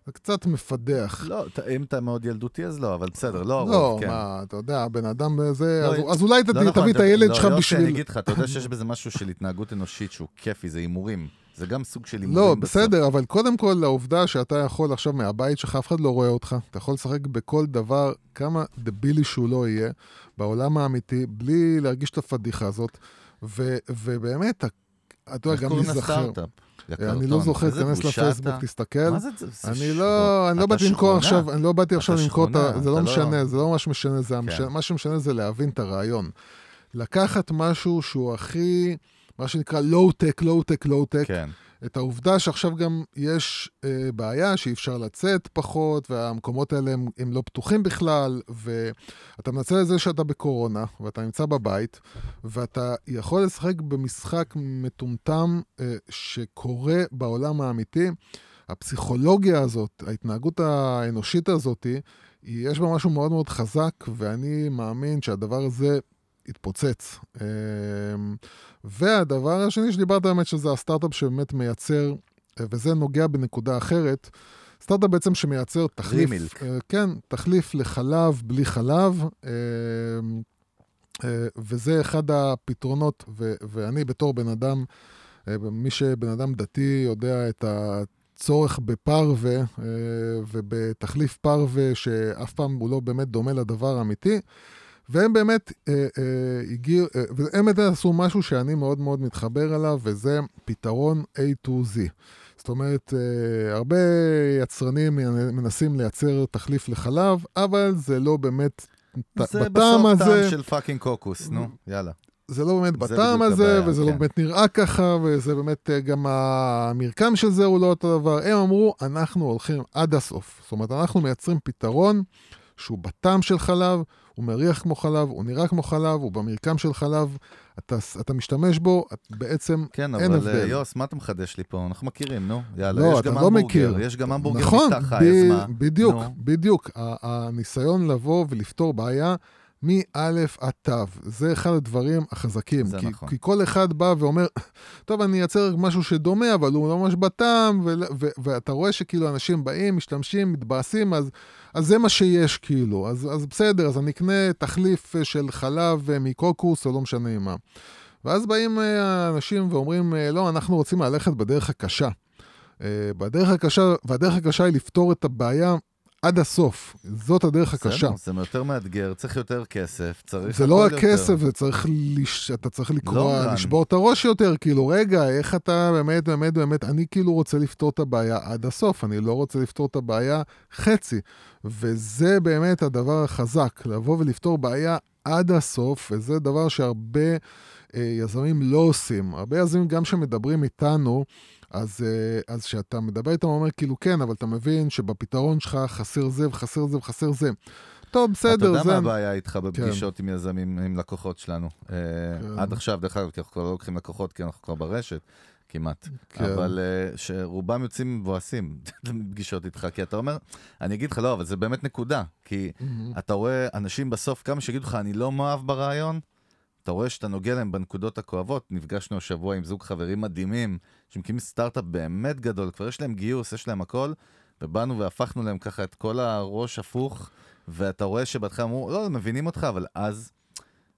זה קצת מפדח. לא, אם אתה מאוד ילדותי אז לא, אבל בסדר, לא הרוב, לא, כן. מה, אתה יודע, הבן אדם זה, לא, אז, אז אולי לא תביא, נכון, תביא את אתה- הילד לא, שלך יוסי, בשביל... אני אגיד לך, אתה יודע שיש בזה משהו של התנהגות אנושית שהוא כיפי, זה הימורים. זה גם סוג של הימורים. לא, בסוף. בסדר, אבל קודם כל, לעובדה שאתה יכול עכשיו מהבית שלך, אף אחד לא רואה אותך, אתה יכול לשחק בכל דבר, כמה דבילי שהוא לא יהיה, בעולם האמיתי, בלי להרגיש את הפדיחה הזאת, ו, ובאמת, אתה יודע, גם. לסטארט-אפ? יא אני. לא זוכר, תיכנס לפייסבוק. תסתכל. מה זה? אני. לא, אני לא באתי למכור. עכשיו, אני לא באתי עכשיו למכור את ה... זה לא לא- משנה, זה לא ממש משנה, זה כן. מה שמשנה זה להבין את הרעיון. לקחת משהו שהוא הכי, מה שנקרא low-tech, low-tech, low-tech, כן. את העובדה שעכשיו גם יש אה, בעיה שאי אפשר לצאת פחות, והמקומות האלה הם, הם לא פתוחים בכלל, ואתה מנצל את זה שאתה בקורונה, ואתה נמצא בבית, ואתה יכול לשחק במשחק מטומטם אה, שקורה בעולם האמיתי. הפסיכולוגיה הזאת, ההתנהגות האנושית הזאת, יש בה משהו מאוד מאוד חזק, ואני מאמין שהדבר הזה יתפוצץ. אה, והדבר השני שדיברת באמת, שזה הסטארט-אפ שבאמת מייצר, וזה נוגע בנקודה אחרת, סטארט-אפ בעצם שמייצר תחליף, רימילק. אה, כן, תחליף לחלב בלי חלב, אה, אה, וזה אחד הפתרונות, ו- ואני בתור בן אדם, אה, מי שבן אדם דתי יודע את הצורך בפרווה אה, ובתחליף פרווה שאף פעם הוא לא באמת דומה לדבר האמיתי. והם באמת אה, אה, הגיעו, אה, והם באמת עשו משהו שאני מאוד מאוד מתחבר אליו, וזה פתרון A to Z. זאת אומרת, אה, הרבה יצרנים מנסים לייצר תחליף לחלב, אבל זה לא באמת, זה בטעם בסוף הזה, טעם של פאקינג קוקוס, נו, יאללה. זה לא באמת זה בטעם הזה, הבעיה, וזה לא כן. באמת נראה ככה, וזה באמת אה, גם המרקם של זה הוא לא אותו דבר. הם אמרו, אנחנו הולכים עד הסוף. זאת אומרת, אנחנו מייצרים פתרון שהוא בטעם של חלב, הוא מריח כמו חלב, הוא נראה כמו חלב, הוא במרקם של חלב, אתה, אתה משתמש בו, את בעצם כן, אין אבל הבדל. אה, יוס, מה אתה מחדש לי פה? אנחנו מכירים, נו, יאללה. לא, יש גם לא המבורגר, מכיר. יש גם המבורגר נכון, חי, ב- אז מה? בדיוק, נו. בדיוק. הניסיון לבוא ולפתור בעיה מא' עד ת', זה אחד הדברים החזקים. זה כי, נכון. כי כל אחד בא ואומר, טוב, אני אייצר משהו שדומה, אבל הוא לא ממש בטעם, ו- ו- ואתה רואה שכאילו אנשים באים, משתמשים, מתבאסים, אז, אז זה מה שיש כאילו. אז, אז בסדר, אז אני אקנה תחליף אה, של חלב אה, מקוקוס, או לא משנה מה. ואז באים אה, אנשים ואומרים, לא, אנחנו רוצים ללכת בדרך הקשה. בדרך הקשה, והדרך הקשה היא לפתור את הבעיה עד הסוף. זאת הדרך הקשה. זה יותר מאתגר, צריך יותר כסף, צריך זה לא רק. כסף, זה צריך, לש... אתה צריך run. לשבור את הראש יותר, כאילו, רגע, איך אתה באמת, באמת, באמת, אני כאילו רוצה לפתור את הבעיה עד הסוף, אני לא רוצה לפתור את הבעיה חצי. וזה באמת הדבר החזק, לבוא ולפתור בעיה עד הסוף, וזה דבר שהרבה אה, יזמים לא עושים. הרבה יזמים, גם שמדברים איתנו, אז, אה, אז כשאתה מדבר איתם, הוא אומר, כאילו, כן, אבל אתה מבין שבפתרון שלך חסר זה וחסר זה וחסר זה. טוב, בסדר, אתה יודע זה... מה הבעיה איתך בפגישות עם יזמים, עם לקוחות שלנו? אה, כן. עד עכשיו, דרך אגב, כי אנחנו כבר לא לוקחים לקוחות, כי אנחנו כבר ברשת, כמעט. כן. אבל אה, שרובם יוצאים מבואסים מפגישות איתך, כי אתה אומר, אני אגיד לך, לא, אבל זה באמת נקודה. כי אתה רואה אנשים בסוף, כמה שיגידו לך, אני לא מאוהב ברעיון, אתה רואה שאתה נוגע להם בנקודות הכואבות. נפגשנו השבוע עם זוג חברים מדהימים, שמקימים סטארט-אפ באמת גדול, כבר יש להם גיוס, יש להם הכל, ובאנו והפכנו להם ככה את כל הראש הפוך, ואתה רואה שבהתחלה אמרו, לא, מבינים אותך, אבל אז,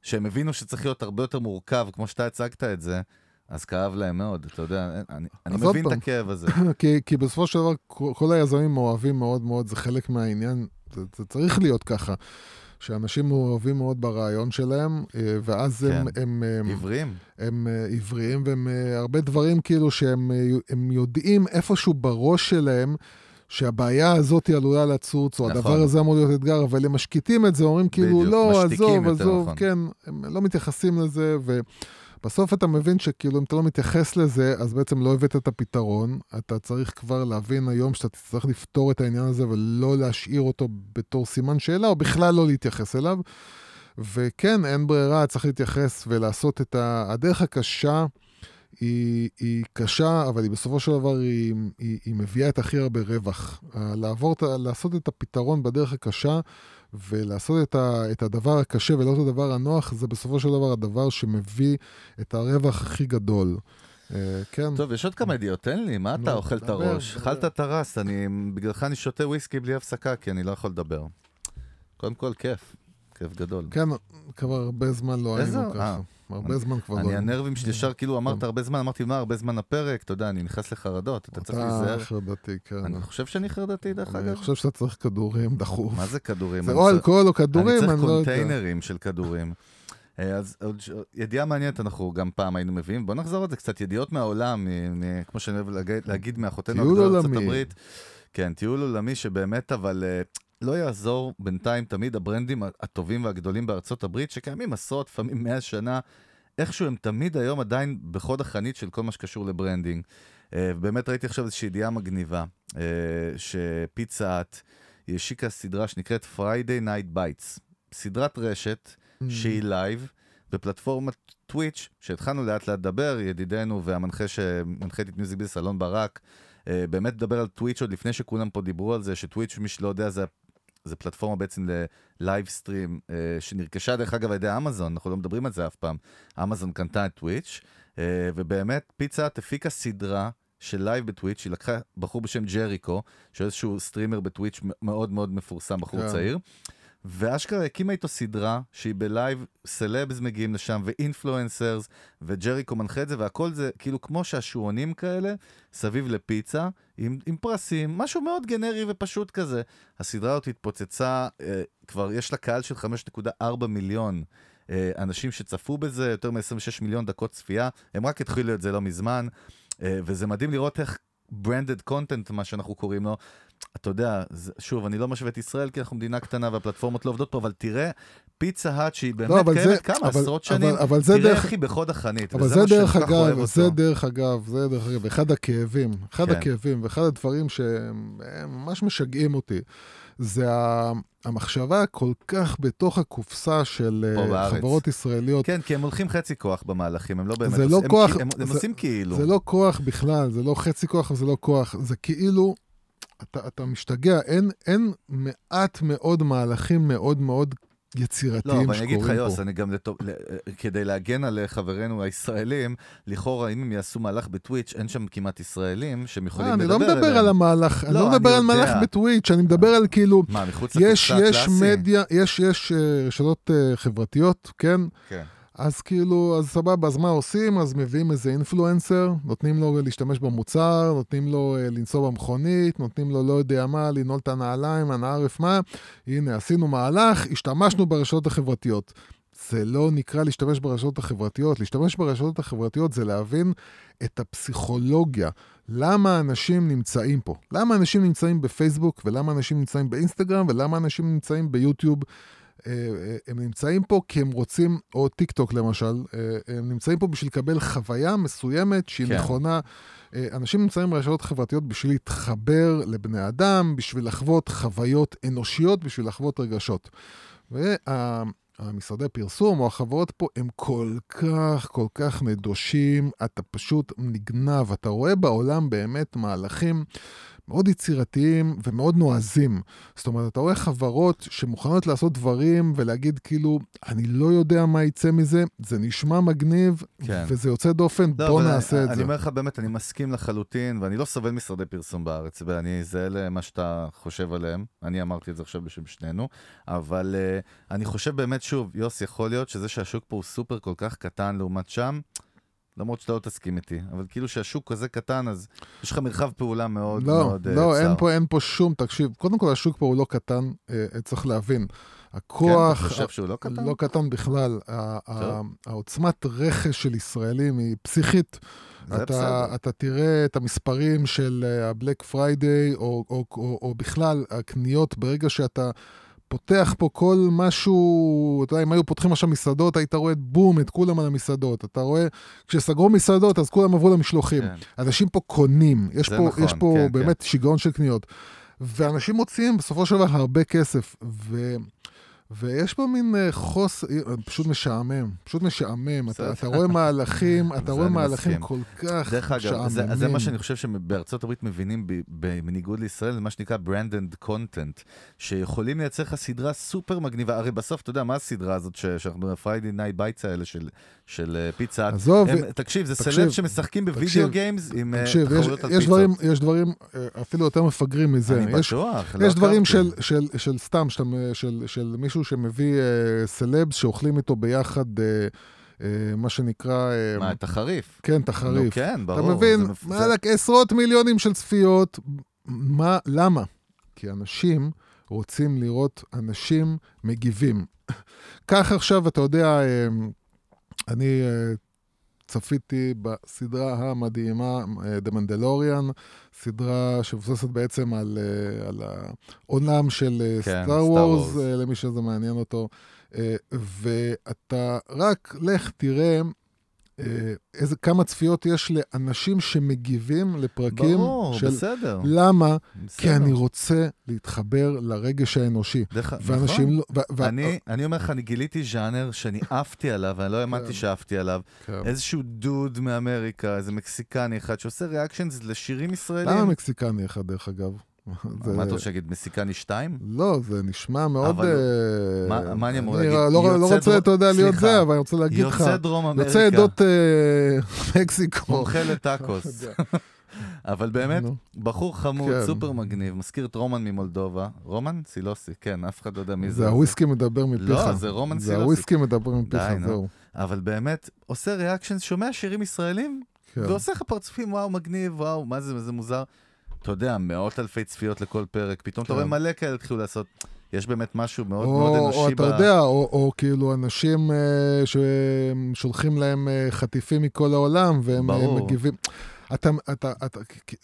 שהם הבינו שצריך להיות הרבה יותר מורכב, כמו שאתה הצגת את זה, אז כאב להם מאוד, אתה יודע, אני, אני מבין את פעם. הכאב הזה. כי, כי בסופו של דבר, כל, כל היזמים מאוהבים מאוד מאוד, זה חלק מהעניין, זה, זה צריך להיות ככה. שאנשים מאוהבים מאוד ברעיון שלהם, אה, ואז כן. הם, הם, עיוורים. הם אה, עיוורים, והם אה, הרבה דברים כאילו שהם אה, הם יודעים איפשהו בראש שלהם, שהבעיה הזאת עלולה לצוץ, או נכון. הדבר הזה אמור להיות אתגר, אבל הם משקיטים את זה, אומרים כאילו, בדיוק, לא, עזוב, עזוב, נכון. כן, הם לא מתייחסים לזה, ובסוף אתה מבין שכאילו אם אתה לא מתייחס לזה, אז בעצם לא הבאת את הפתרון. אתה צריך כבר להבין היום שאתה תצטרך לפתור את העניין הזה ולא להשאיר אותו בתור סימן שאלה, או בכלל לא להתייחס אליו. וכן, אין ברירה, צריך להתייחס ולעשות את ה... הדרך הקשה היא, היא קשה, אבל היא בסופו של דבר היא, היא, היא מביאה את הכי הרבה רווח. לעבור, לעשות את הפתרון בדרך הקשה ולעשות את, ה, את הדבר הקשה ולא את הדבר הנוח, זה בסופו של דבר הדבר שמביא את הרווח הכי גדול. אה, כן. טוב, יש עוד כמה ידיעות, תן לי, מה אתה אוכל את הראש? אכלת את הרס, בגללך אני שותה וויסקי בלי הפסקה, כי אני לא יכול לדבר. קודם כל, כיף. כיף גדול. כן, כבר הרבה זמן לא היינו ככה. הרבה זמן כבר לא אני היינו. הנרבים שלי ישר, כאילו אמרת הרבה זמן, אמרתי, מה, הרבה זמן הפרק? אתה יודע, אני נכנס לחרדות, אתה צריך אתה להיזהר. חרדתי, כן. אני חושב שאני חרדתי, דרך אני אגב. חושב שאתה צריך כדורים דחוף. מה זה כדורים? זה אני או צריך- אלכוהול או כדורים, אני אני צריך לא יודע. קונטיינרים של כדורים. אה, אז עוד ידיעה מעניינת אנחנו גם פעם היינו מביאים. בוא נחזור על זה קצת, ידיעות מהעולם, כמו שאני אוהב להגיד- מאחותינו הגדולה עולמי. הברית. כן, טיול עולמי שבאמת, אבל אה, לא יעזור בינתיים תמיד ה brandים הטובים והגדולים בארצות הברית, שקיימים עשרות, לפעמים מאה שנה, איכשהו הם תמיד היום עדיין בחוד החנית של כל מה שקשור ל branding. אה, ובאמת ראיתי עכשיו איזושהי ידיעה מגניבה, אה, שפיצה היא השיקה סדרה שנקראת Friday Night Bites. סדרת רשת Mm. שהיא לייב בפלטפורמת טוויץ', שהתחלנו לאט לאט לדבר, ידידנו והמנחה שמנחה את מיוזיק ביז, אלון ברק, אה, באמת לדבר על טוויץ' עוד לפני שכולם פה דיברו על זה, שטוויץ', מי שלא יודע, זה, זה פלטפורמה בעצם ל live stream, אה, שנרכשה דרך אגב על ידי אמזון, אנחנו לא מדברים על זה אף פעם. אמזון קנתה את טוויץ', אה, ובאמת פיצה הפיקה סדרה. של לייב בטוויץ', היא לקחה בחור בשם ג'ריקו, שהוא איזשהו streamer בטוויץ' מאוד מאוד מפורסם, בחור כן. צעיר, ואשכרה הקימה איתו סדרה שהיא בלייב, סלבס מגיעים לשם, ו influencers, וג'ריקו מנחה את זה, והכל זה כאילו כמו שעשועונים כאלה, סביב לפיצה, עם, עם פרסים, משהו מאוד גנרי ופשוט כזה. הסדרה הזאת התפוצצה, אה, כבר יש לה קהל של 5.4 מיליון. אה, אנשים שצפו בזה, יותר מ-26 מיליון דקות צפייה, הם רק התחילו את זה לא מזמן, אה, וזה מדהים לראות איך branded content, מה שאנחנו קוראים לו, אתה יודע, שוב, אני לא משווה את ישראל כי אנחנו מדינה קטנה והפלטפורמות לא עובדות פה, אבל תראה, פיצה האט שהיא באמת לא, אבל קיימת זה- כמה, אבל- עשרות אבל- שנים, אבל זה תראה דרך- איך היא בחוד החנית, אבל זה דרך כל אגב, אותו. זה דרך אגב, זה דרך אגב, אחד הכאבים, אחד כן. הכאבים ואחד הדברים שהם הם ממש משגעים אותי, זה ה- המחשבה הכל כך בתוך הקופסה של אה. חברות ישראליות. כן, כי הם הולכים חצי כוח במהלכים, הם לא באמת... זה לא הם, כוח, הם, הם זה- עושים כאילו. זה לא כוח בכלל, זה לא חצי כוח וזה לא כוח, זה כאילו, אתה, אתה משתגע, אין, אין מעט מאוד מהלכים מאוד מאוד לא, יצירתיים אבל אני אגיד לך, שקורים יוס, פה. אני גם, לטוב, ל- כדי להגן על חברינו הישראלים, לכאורה, אם הם יעשו מהלך בטוויץ', אין שם כמעט ישראלים שהם יכולים אה, אני לדבר לא מדבר. על המהלך, אני לא, לא מדבר אני על מהלך. בטוויץ', אני מדבר על כאילו, מה, מחוץ יש, לקופסה יש? מדיה, יש, יש אה, רשתות אה, חברתיות, כן? כן. אז כאילו, אז סבבה, אז מה עושים? אז מביאים איזה אינפלואנסר, נותנים לו להשתמש במוצר, נותנים לו אה, לנסוע במכונית, נותנים לו לא יודע מה, לנעול את הנעליים, אנא ערף מה. הנה, עשינו מהלך, השתמשנו ברשתות החברתיות. זה לא נקרא להשתמש ברשתות החברתיות. להשתמש ברשתות החברתיות זה להבין את הפסיכולוגיה. למה אנשים נמצאים פה? למה אנשים נמצאים בפייסבוק, ולמה אנשים נמצאים באינסטגרם, ולמה אנשים נמצאים ביוטיוב. אה, אה, הם נמצאים פה כי הם רוצים, או טיק טוק למשל, אה, הם נמצאים פה בשביל לקבל חוויה מסוימת שהיא כן. נכונה. אנשים נמצאים ברשתות חברתיות בשביל להתחבר לבני אדם, בשביל לחוות חוויות אנושיות, בשביל לחוות רגשות. והמשרדי פרסום או החברות פה הם כל כך, כל כך נדושים, אתה פשוט נגנב. אתה רואה בעולם באמת מהלכים מאוד יצירתיים ומאוד נועזים. זאת אומרת, אתה רואה חברות שמוכנות לעשות דברים ולהגיד כאילו, אני לא יודע מה יצא מזה, זה נשמע מגניב, כן. וזה יוצא דופן, לא, בוא נעשה אני, את אני זה. אומר לך באמת, אני מסכים לחלוטין, ואני לא סובל משרדי פרסום בארץ, ואני זהה למה שאתה חושב עליהם. אני אמרתי את זה עכשיו בשם שנינו, אבל uh, אני חושב באמת, שוב, יוס, יכול להיות שזה שהשוק פה הוא סופר כל כך קטן לעומת שם, למרות שאתה לא תסכים איתי, אבל כאילו שהשוק כזה קטן, אז יש לך מרחב פעולה מאוד לא, מאוד אה, לא, צר. אין פה, אין פה שום, תקשיב, קודם כל השוק פה הוא לא קטן, אה, צריך להבין. כן, הכוח... אתה חושב שהוא לא קטן? לא קטן בכלל. העוצמת רכש של ישראלים היא פסיכית. אתה. אתה תראה את המספרים של ה-Black Friday, או, או, או, או בכלל הקניות, ברגע שאתה פותח פה כל משהו, אתה יודע, אם היו פותחים עכשיו מסעדות, היית רואה בום, את כולם על המסעדות. אתה רואה, כשסגרו מסעדות, אז כולם עברו למשלוחים. כן. אנשים פה קונים, יש פה, נכון, יש פה כן, באמת שיגעון של קניות. ואנשים מוציאים בסופו של דבר הרבה כסף. ו... ויש פה מין אה, חוס... אה, פשוט משעמם, פשוט משעמם. אתה, אתה רואה מהלכים, אתה רואה מהלכים מסכים. כל כך דרך אגב, משעממים. זה, זה מה שאני חושב שבארצות הברית מבינים בניגוד לישראל, זה מה שנקרא branded content, שיכולים לייצר לך סדרה סופר מגניבה. הרי בסוף, אתה יודע, מה הסדרה הזאת שאנחנו Night Bites האלה של, של אה, פיצה? עזוב, הם, תקשיב, זה סלב שמשחקים בווידאו גיימס עם תקשיב, תחרויות על יש, פיצות. דברים, יש דברים אפילו יותר מפגרים מזה. אני יש, בטוח, לא יש דברים. של, סתם, של, של מישהו שמביא אה, סלבס שאוכלים איתו ביחד, אה, אה, מה שנקרא... אה, מה, את החריף? כן, את החריף. נו, כן, ברור. אתה מבין? וואלכ, עשרות מיליונים של צפיות. מה, למה? כי אנשים רוצים לראות אנשים מגיבים. כך עכשיו, אתה יודע, אה, אני צפיתי בסדרה המדהימה, אה, The Mandalorian, סדרה שמבוססת בעצם על, אה, על העולם של כן, סטאר Star וורס, Wars. למי שזה מעניין אותו. אה, ואתה רק לך תראה אה, איזה, כמה צפיות יש לאנשים שמגיבים לפרקים ברור, של... בסדר. למה? כי בסדר. אני רוצה להתחבר לרגש האנושי. דרך- ואנשים נכון. לא... ו- ו- אני, אני אומר לך, אני גיליתי ז'אנר שאני עפתי עליו, ואני לא האמנתי כן. שעפתי עליו. כן. איזשהו דוד מאמריקה, איזה מקסיקני אחד, שעושה ריאקשנס לשירים ישראלים. למה מקסיקני אחד, דרך אגב? זה- מה אתה רוצה להגיד, מקסיקני 2? לא, זה נשמע מאוד... אה, מה- אני אמור אני להגיד? לא- לא יוצא רוצה, אתה יודע, להיות. זה, אבל אני רוצה להגיד לך, יוצא דרום אמריקה. יוצא עדות אה, מקסיקו. מומחה לטאקוס. אבל באמת. בחור חמוד, כן. סופר מגניב, מזכיר את רומן ממולדובה. רומן? סילוסי, כן, אף אחד לא יודע מי זה. זה הוויסקי מדבר מפיך. לא, זה רומן זה סילוסי. הוויסקי מדבר מפיך. זהו. אבל באמת, עושה ריאקשנס, שומע שירים ישראלים, כן. ועושה לך פרצופים, וואו, מגניב, וואו, מה זה, זה מוזר. אתה יודע, מאות אלפי צפיות לכל פרק, פתאום אתה כן. רואה מלא כאלה התחילו לעשות. יש באמת משהו מאוד או, מאוד או אנושי אתה יודע, או, או כאילו אנשים אה, ששולחים להם אה, חטיפים מכל העולם, והם אה, ברור. מגיבים. אתה, אתה, אתה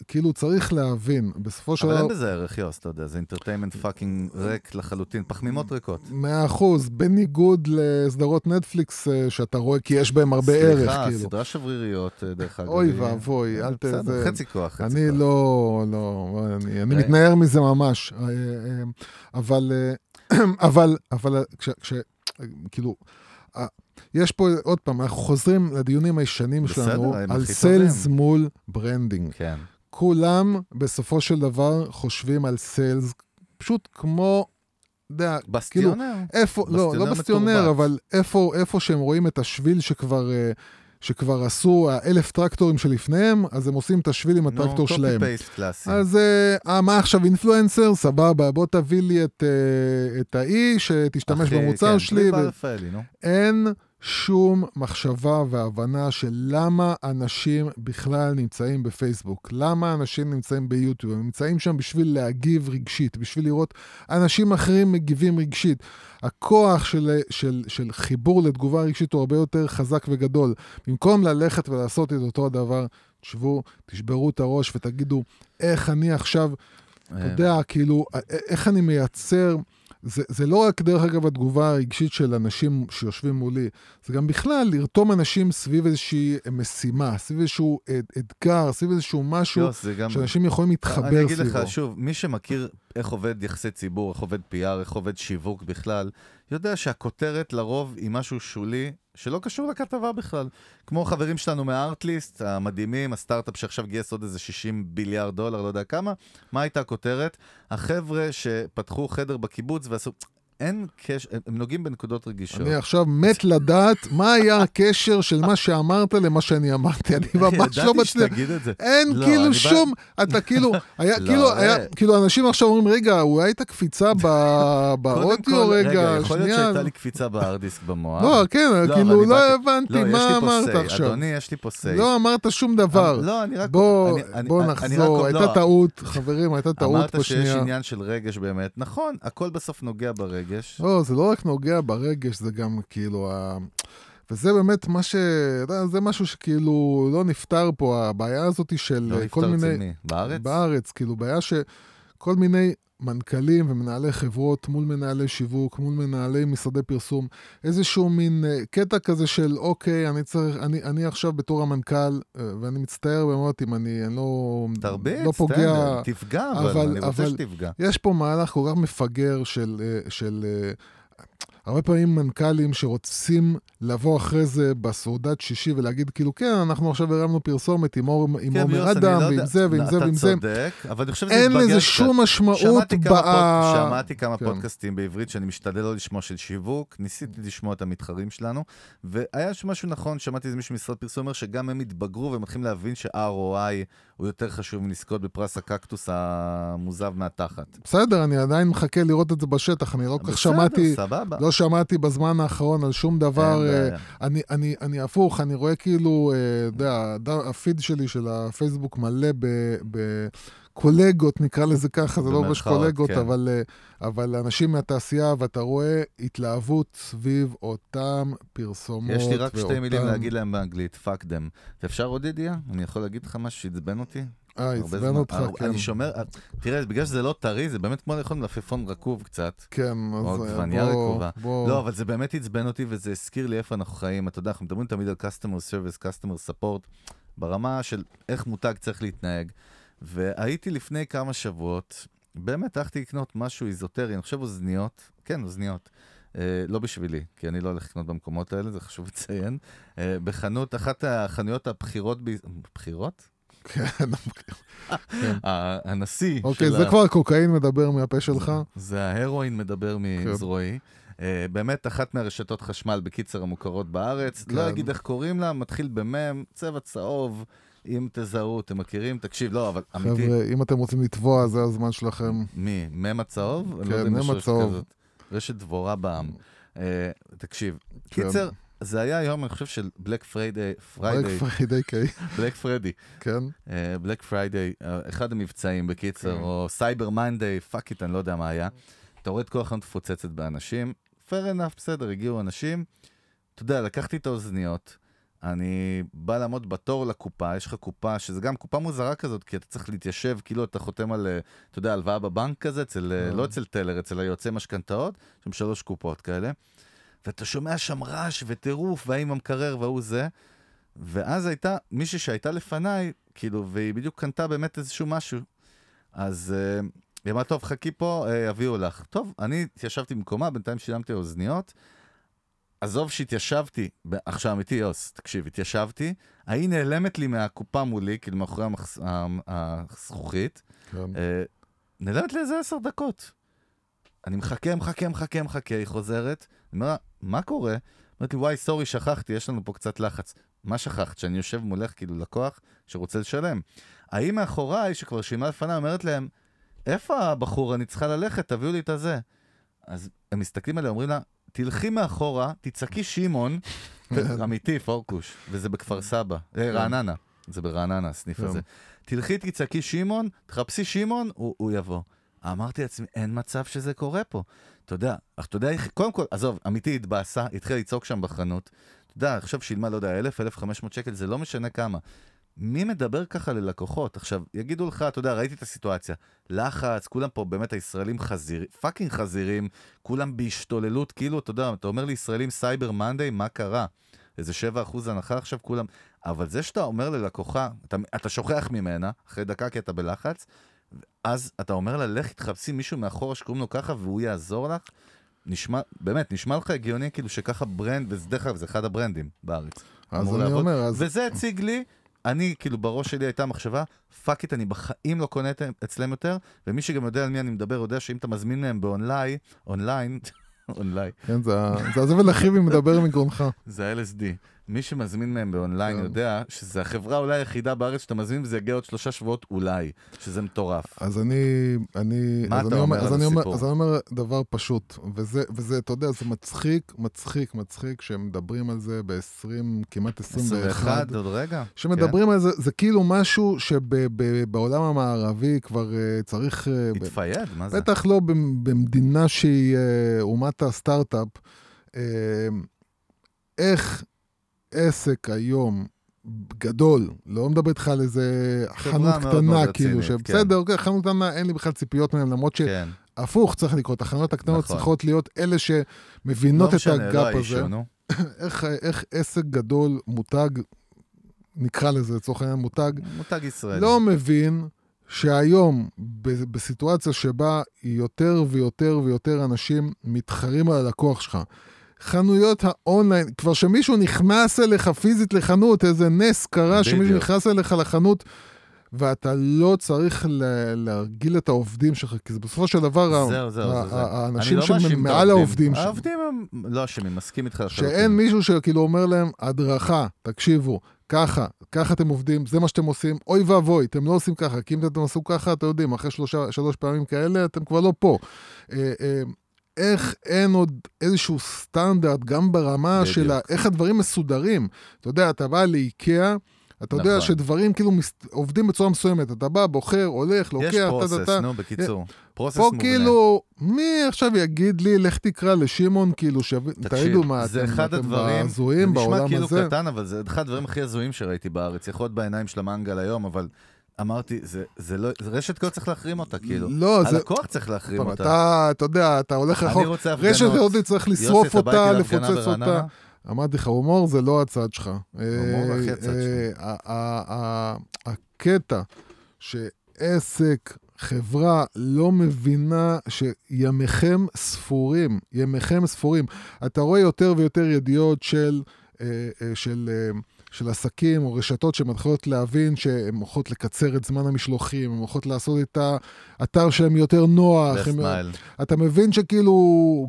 כאילו צריך להבין, בסופו של אבל אין דבר, בזה ערך, יוס, אתה יודע, זה entertainment fucking ריק לחלוטין, פחמימות ריקות. מאה אחוז, בניגוד לסדרות נטפליקס אה, שאתה רואה, כי יש בהם הרבה ערך, סליחה, כאילו. סדרה שבריריות, אה, דרך אגב. אוי ואבוי, אל ת... בסדר, זה- חצי כוח, חצי אני כוח. לא, לא, אני, אני אה. מתנער מזה ממש. אה, אה, אבל, אה, אבל, אבל, כש, כאילו, אה, יש פה, עוד פעם, אנחנו חוזרים לדיונים הישנים בסדר, שלנו על sales. מול branding. כן. כולם בסופו של דבר חושבים על sales, פשוט כמו, יודע, כאילו, בסטיונר? איפה, לא, בסטיונר לא בסטיונר, מתורבת. אבל איפה, איפה שהם רואים את השביל שכבר, אה, שכבר עשו האלף טרקטורים שלפניהם, אז הם עושים את השביל עם הטרקטור שלהם. נו, copy-paste קלאסי. אז אה, מה עכשיו influencer? סבבה, בוא תביא לי את, אה, את האי שתשתמש אחי, במוצר כן, שלי. קליפ ו... רפאלי, נו. אין שום מחשבה והבנה של למה אנשים בכלל נמצאים בפייסבוק, למה אנשים נמצאים ביוטיוב, הם נמצאים שם בשביל להגיב רגשית, בשביל לראות אנשים אחרים מגיבים רגשית. הכוח של, של, של חיבור לתגובה רגשית הוא הרבה יותר חזק וגדול. במקום ללכת ולעשות את אותו הדבר, תשבו, תשברו את הראש ותגידו, איך אני עכשיו אתה אה, יודע, כאילו, א- איך אני מייצר... זה, זה לא רק, דרך אגב, התגובה הרגשית של אנשים שיושבים מולי, זה גם בכלל לרתום אנשים סביב איזושהי משימה, סביב איזשהו אד, אתגר, סביב איזשהו משהו יוס, גם... שאנשים יכולים להתחבר אני אגיד סביבו. לך, שוב, מי שמכיר איך עובד יחסי ציבור, איך עובד PR, איך עובד שיווק בכלל, יודע שהכותרת לרוב היא משהו שולי, שלא קשור לכתבה בכלל. כמו חברים שלנו מהארטליסט, המדהימים, הסטארט-אפ שעכשיו גייס עוד איזה 60 ביליארד דולר, לא יודע כמה, מה הייתה הכותרת? החבר'ה שפתחו חדר בקיבוץ ועשו... אין קשר, הם- נוגעים בנקודות רגישות. אני עכשיו מת לדעת מה היה הקשר של מה שאמרת למה שאני אמרתי, אני ממש לא ידעתי מצליח. שתגיד את זה. אין לא, כאילו בא- שום, אתה כאילו, היה, לא, כאילו, היה, אה. כאילו אנשים עכשיו אומרים, רגע, אולי הייתה קפיצה באודיו, כל, רגע, יכול להיות. שהייתה לי קפיצה בהרדיסק במוח. לא, כן, לא, כאילו, לא באתי- הבנתי לא, מה אמרת say. עכשיו. אדוני, יש לי פה סיי. לא אמרת שום דבר. לא, אני רק... בוא, נחזור, הייתה לא, טעות, חברים, הייתה טעות אמרת פה שיש שנייה. עניין של רגש באמת. נכון, הכל בסוף נוגע ברגש. לא, זה לא רק נוגע ברגש, זה גם כאילו ה... וזה באמת מה ש... זה משהו שכאילו לא נפתר פה, הבעיה הזאת של לא כל נפתר אצל מיני... מי? בארץ? בארץ, כאילו, בעיה שכל מיני מנכ"לים ומנהלי חברות מול מנהלי שיווק, מול מנהלי משרדי פרסום, איזשהו מין אה, קטע כזה של, אוקיי, אני צריך, אני, אני עכשיו בתור המנכ"ל, אה, ואני מצטער באמת אם אני, אני לא, תרביץ, לא פוגע, תן, תפגע, אבל אבל- אני רוצה אבל- שתפגע. יש פה מהלך כל כך מפגר של, אה, של הרבה פעמים מנכ"לים שרוצים לבוא אחרי זה בסעודת שישי ולהגיד כאילו, כן, אנחנו עכשיו הרמנו פרסומת עם כן, עומר אני אדם, לא ועם יודע- זה, ועם זה, ועם זה. אתה צודק, אבל אני חושב שזה אין התבגר לזה. שום משמעות ב... שמעתי כמה כן. פודקאסטים בעברית שאני משתדל לא לשמוע של שיווק, ניסיתי לשמוע את המתחרים שלנו, והיה משהו נכון, שמעתי איזה מישהו ממשרד פרסום אומר שגם הם התבגרו ומתחילים להבין ש-ROI הוא יותר חשוב מלזכות בפרס הקקטוס המוזב מהתחת. בסדר, אני עדיין מחכה לראות את זה בשטח, אני לא כל כך שמעתי, סבבה. לא שמעתי בזמן האחרון על שום דבר. אה. אני, אני, אני הפוך, אני רואה כאילו, אה, אתה יודע, הפיד שלי של הפייסבוק מלא ב... ב קולגות, נקרא לזה ככה, זה לא ממש קולגות, כן. אבל, אה, אבל אנשים מהתעשייה, ואתה רואה התלהבות סביב אותם פרסומות. יש לי רק שתי ואותם- מילים להגיד להם באנגלית, fuck them. ואפשר עוד ידיעה? אני יכול להגיד לך משהו שעצבן אותי? אה, עצבן. אותך, הרבה- כן. אני שומר, תראה, בגלל שזה לא טרי, זה באמת כמו לאכול מלפפון רקוב קצת. כן, או אז אה, עגבנייה בוא, רקובה. בוא. לא, אבל זה באמת עצבן אותי וזה הזכיר לי איפה אנחנו חיים. אתה יודע, אנחנו מדברים תמיד על customer service, customer support, ברמה של איך מותג צריך להתנהג. והייתי לפני כמה שבועות, באמת הלכתי לקנות משהו איזוטרי, אני חושב אוזניות, כן, אוזניות. Uh, לא בשבילי, כי אני לא הולך לקנות במקומות האלה, זה חשוב לציין. Uh, בחנות, אחת החנויות הבכירות, ב... בחירות? כן, ה- הנשיא אוקיי, של זה ה- כבר קוקאין מדבר מהפה שלך. זה ההרואין מדבר כן. מזרועי. אה, באמת אחת מהרשתות חשמל, בקיצר, המוכרות בארץ. כן. לא אגיד איך קוראים לה, מתחיל במם, צבע צהוב. אם תזהו, אתם מכירים? תקשיב, לא, אבל אמיתי. חבר'ה, אם אתם רוצים לתבוע, זה הזמן שלכם. מי? מם הצהוב? כן, לא יש מם הצהוב. רשת דבורה בעם. אה, תקשיב, כן. קיצר, זה היה יום, אני חושב, של Black Friday, Friday, Black Friday קיי, Black Freddy. כן. Black Friday, אחד המבצעים בקיצר, כן. או Cyber Monday, fuck it, אני לא יודע מה היה. אתה רואה את כל החנות מפוצצת באנשים, fair enough, בסדר, הגיעו אנשים. אתה יודע, לקחתי את האוזניות, אני בא לעמוד בתור לקופה, יש לך קופה, שזה גם קופה מוזרה כזאת, כי אתה צריך להתיישב, כאילו אתה חותם על, אה, אתה יודע, הלוואה בבנק כזה, אצל, אה, אה. לא אצל טלר, אצל היועצי משכנתאות, יש שם שלוש קופות כאלה. ואתה שומע שם רעש וטירוף, והאם המקרר וההוא זה. ואז הייתה מישהי שהייתה לפניי, כאילו, והיא בדיוק קנתה באמת איזשהו משהו. אז אה, היא אמרה, טוב, חכי פה, אה, יביאו לך. טוב, אני התיישבתי במקומה, בינתיים שילמתי אוזניות. עזוב שהתיישבתי, עכשיו אמיתי, יוס, תקשיב, התיישבתי, ההיא נעלמת לי מהקופה מולי, כאילו מאחורי המחס- הזכוכית, כן. אה, נעלמת לי איזה עשר דקות. אני מחכה, מחכה, מחכה, מחכה, היא חוזרת, אני אומר לה, מה קורה? אומרת לי, וואי, סורי, שכחתי, יש לנו פה קצת לחץ. מה שכחת? שאני יושב מולך כאילו לקוח שרוצה לשלם. ההיא מאחוריי, שכבר שילמה לפניי, אומרת להם, איפה הבחור? אני צריכה ללכת, תביאו לי את הזה. אז הם מסתכלים עליה, אומרים לה, תלכי מאחורה, תצעקי שמעון, אמיתי, פורקוש, וזה בכפר סבא, אה, רעננה, זה ברעננה, הסניף כן. הזה. תלכי, תצעקי שמעון, תחפשי שמעון, הוא יבוא. אמרתי לעצמי, אין מצב שזה קורה פה. אתה יודע, אך אתה יודע איך, קודם כל, עזוב, אמיתי התבאסה, התחילה לצעוק שם בחנות. אתה יודע, עכשיו שילמה, לא יודע, 1,000, 1,500 שקל, זה לא משנה כמה. מי מדבר ככה ללקוחות? עכשיו, יגידו לך, אתה יודע, ראיתי את הסיטואציה. לחץ, כולם פה באמת הישראלים חזירים, fucking חזירים, כולם בהשתוללות, כאילו, אתה יודע, אתה אומר לישראלים Cyber Monday, מה קרה? איזה 7% הנחה עכשיו כולם. אבל זה שאתה אומר ללקוחה, אתה, אתה שוכח ממנה, אחרי דקה כי אתה בלחץ, אז אתה אומר לה, לך תחפשי מישהו מאחורה שקוראים לו ככה והוא יעזור לך, נשמע, באמת, נשמע לך הגיוני כאילו שככה brand, וזה דרך אגב, זה אחד הברנדים בארץ. אז אני לעבוד. אומר, אז... וזה הציג לי, אני, כאילו, בראש שלי הייתה מחשבה, fuck it, אני בחיים לא קונה את- אצלם יותר, ומי שגם יודע על מי אני מדבר, יודע שאם אתה מזמין מהם ב online, online, online, כן, זה הזבל אחיו מדבר מגרונך. זה ה-LSD. מי שמזמין מהם באונליין כן. יודע שזה החברה אולי היחידה בארץ שאתה מזמין וזה יגיע עוד שלושה שבועות אולי, שזה מטורף. אז אני, אני, מה אז אתה אני אומר על הסיפור? אז אני אומר דבר פשוט, וזה, וזה, אתה יודע, זה מצחיק, מצחיק, מצחיק, שמדברים על זה ב-20, כמעט 21. 21, עוד רגע. שמדברים על זה, זה כאילו משהו שבעולם המערבי כבר uh, צריך... uh, כן. התפייד, מה זה? בטח לא במ- במדינה שהיא uh, אומת הסטארט-אפ. איך עסק היום גדול, לא מדבר איתך על איזה חנות קטנה, מאוד כאילו, רצינית, שבסדר, אוקיי, חנות קטנה, אין לי בכלל ציפיות מהם, למרות כן, שהפוך צריך לקרות, החנויות הקטנות נכון. צריכות להיות אלה שמבינות לא את משנה, לא הגאפ הזה. האישו, נו. איך, איך עסק גדול, מותג, נקרא לזה לצורך העניין מותג, מותג ישראלי. לא מבין שהיום, ב- בסיטואציה שבה יותר ויותר ויותר אנשים מתחרים על הלקוח שלך, חנויות האונליין, כבר שמישהו נכנס אליך פיזית לחנות, איזה נס קרה שמישהו בדיוק. נכנס אליך לחנות, ואתה לא צריך להרגיל את העובדים שלך, כי זה בסופו של דבר, זהו, זהו, ה- זה, זה. ה- האנשים לא שמעל העובדים, ש- העובדים הם לא אשמים, מסכים איתך. שאין מישהו שכאילו אומר להם, הדרכה, תקשיבו, ככה, ככה אתם עובדים, זה מה שאתם עושים, אוי ואבוי, אתם לא עושים ככה, כי אם אתם עשו ככה, אתם יודעים, אחרי שלושה, שלוש פעמים כאלה, אתם כבר לא פה. איך אין עוד איזשהו סטנדרט, גם ברמה בדיוק. של איך הדברים מסודרים. אתה יודע, אתה בא לאיקאה, אתה יודע נכון. שדברים כאילו מס... עובדים בצורה מסוימת. אתה בא, בוחר, הולך, לוקח, יש פרוסס, טה, טה. נו, בקיצור. פרוסס פה מובנה. כאילו, מי עכשיו יגיד לי, לך תקרא לשמעון, כאילו, שתגידו תקשיב, מה, זה אתם, אחד אתם הדברים, הזויים זה בעולם נשמע כאילו הזה? קטן, אבל זה אחד הדברים הכי הזויים שראיתי בארץ. יכול להיות בעיניים של המנגל היום, אבל אמרתי, זה, זה לא, זה רשת קוד צריך להחרים אותה, כאילו. לא, זה... הלקוח צריך להחרים אותה. אתה, אתה יודע, אתה הולך אני רחוק, רוצה הפגנות. רשת עוד צריך לשרוף אותה, לפוצץ אותה. אמרתי לך, הומור זה לא הצד שלך. הומור אה, הכי הצד אה, ה- הקטע שעסק, חברה, לא מבינה שימיכם ספורים, ימיכם ספורים. אתה רואה יותר ויותר ידיעות של, אה, של, אה, של עסקים או רשתות שמתחילות להבין שהן הולכות לקצר את זמן המשלוחים, הן הולכות לעשות את האתר שלהם יותר נוח. הם-. אתה מבין שכאילו,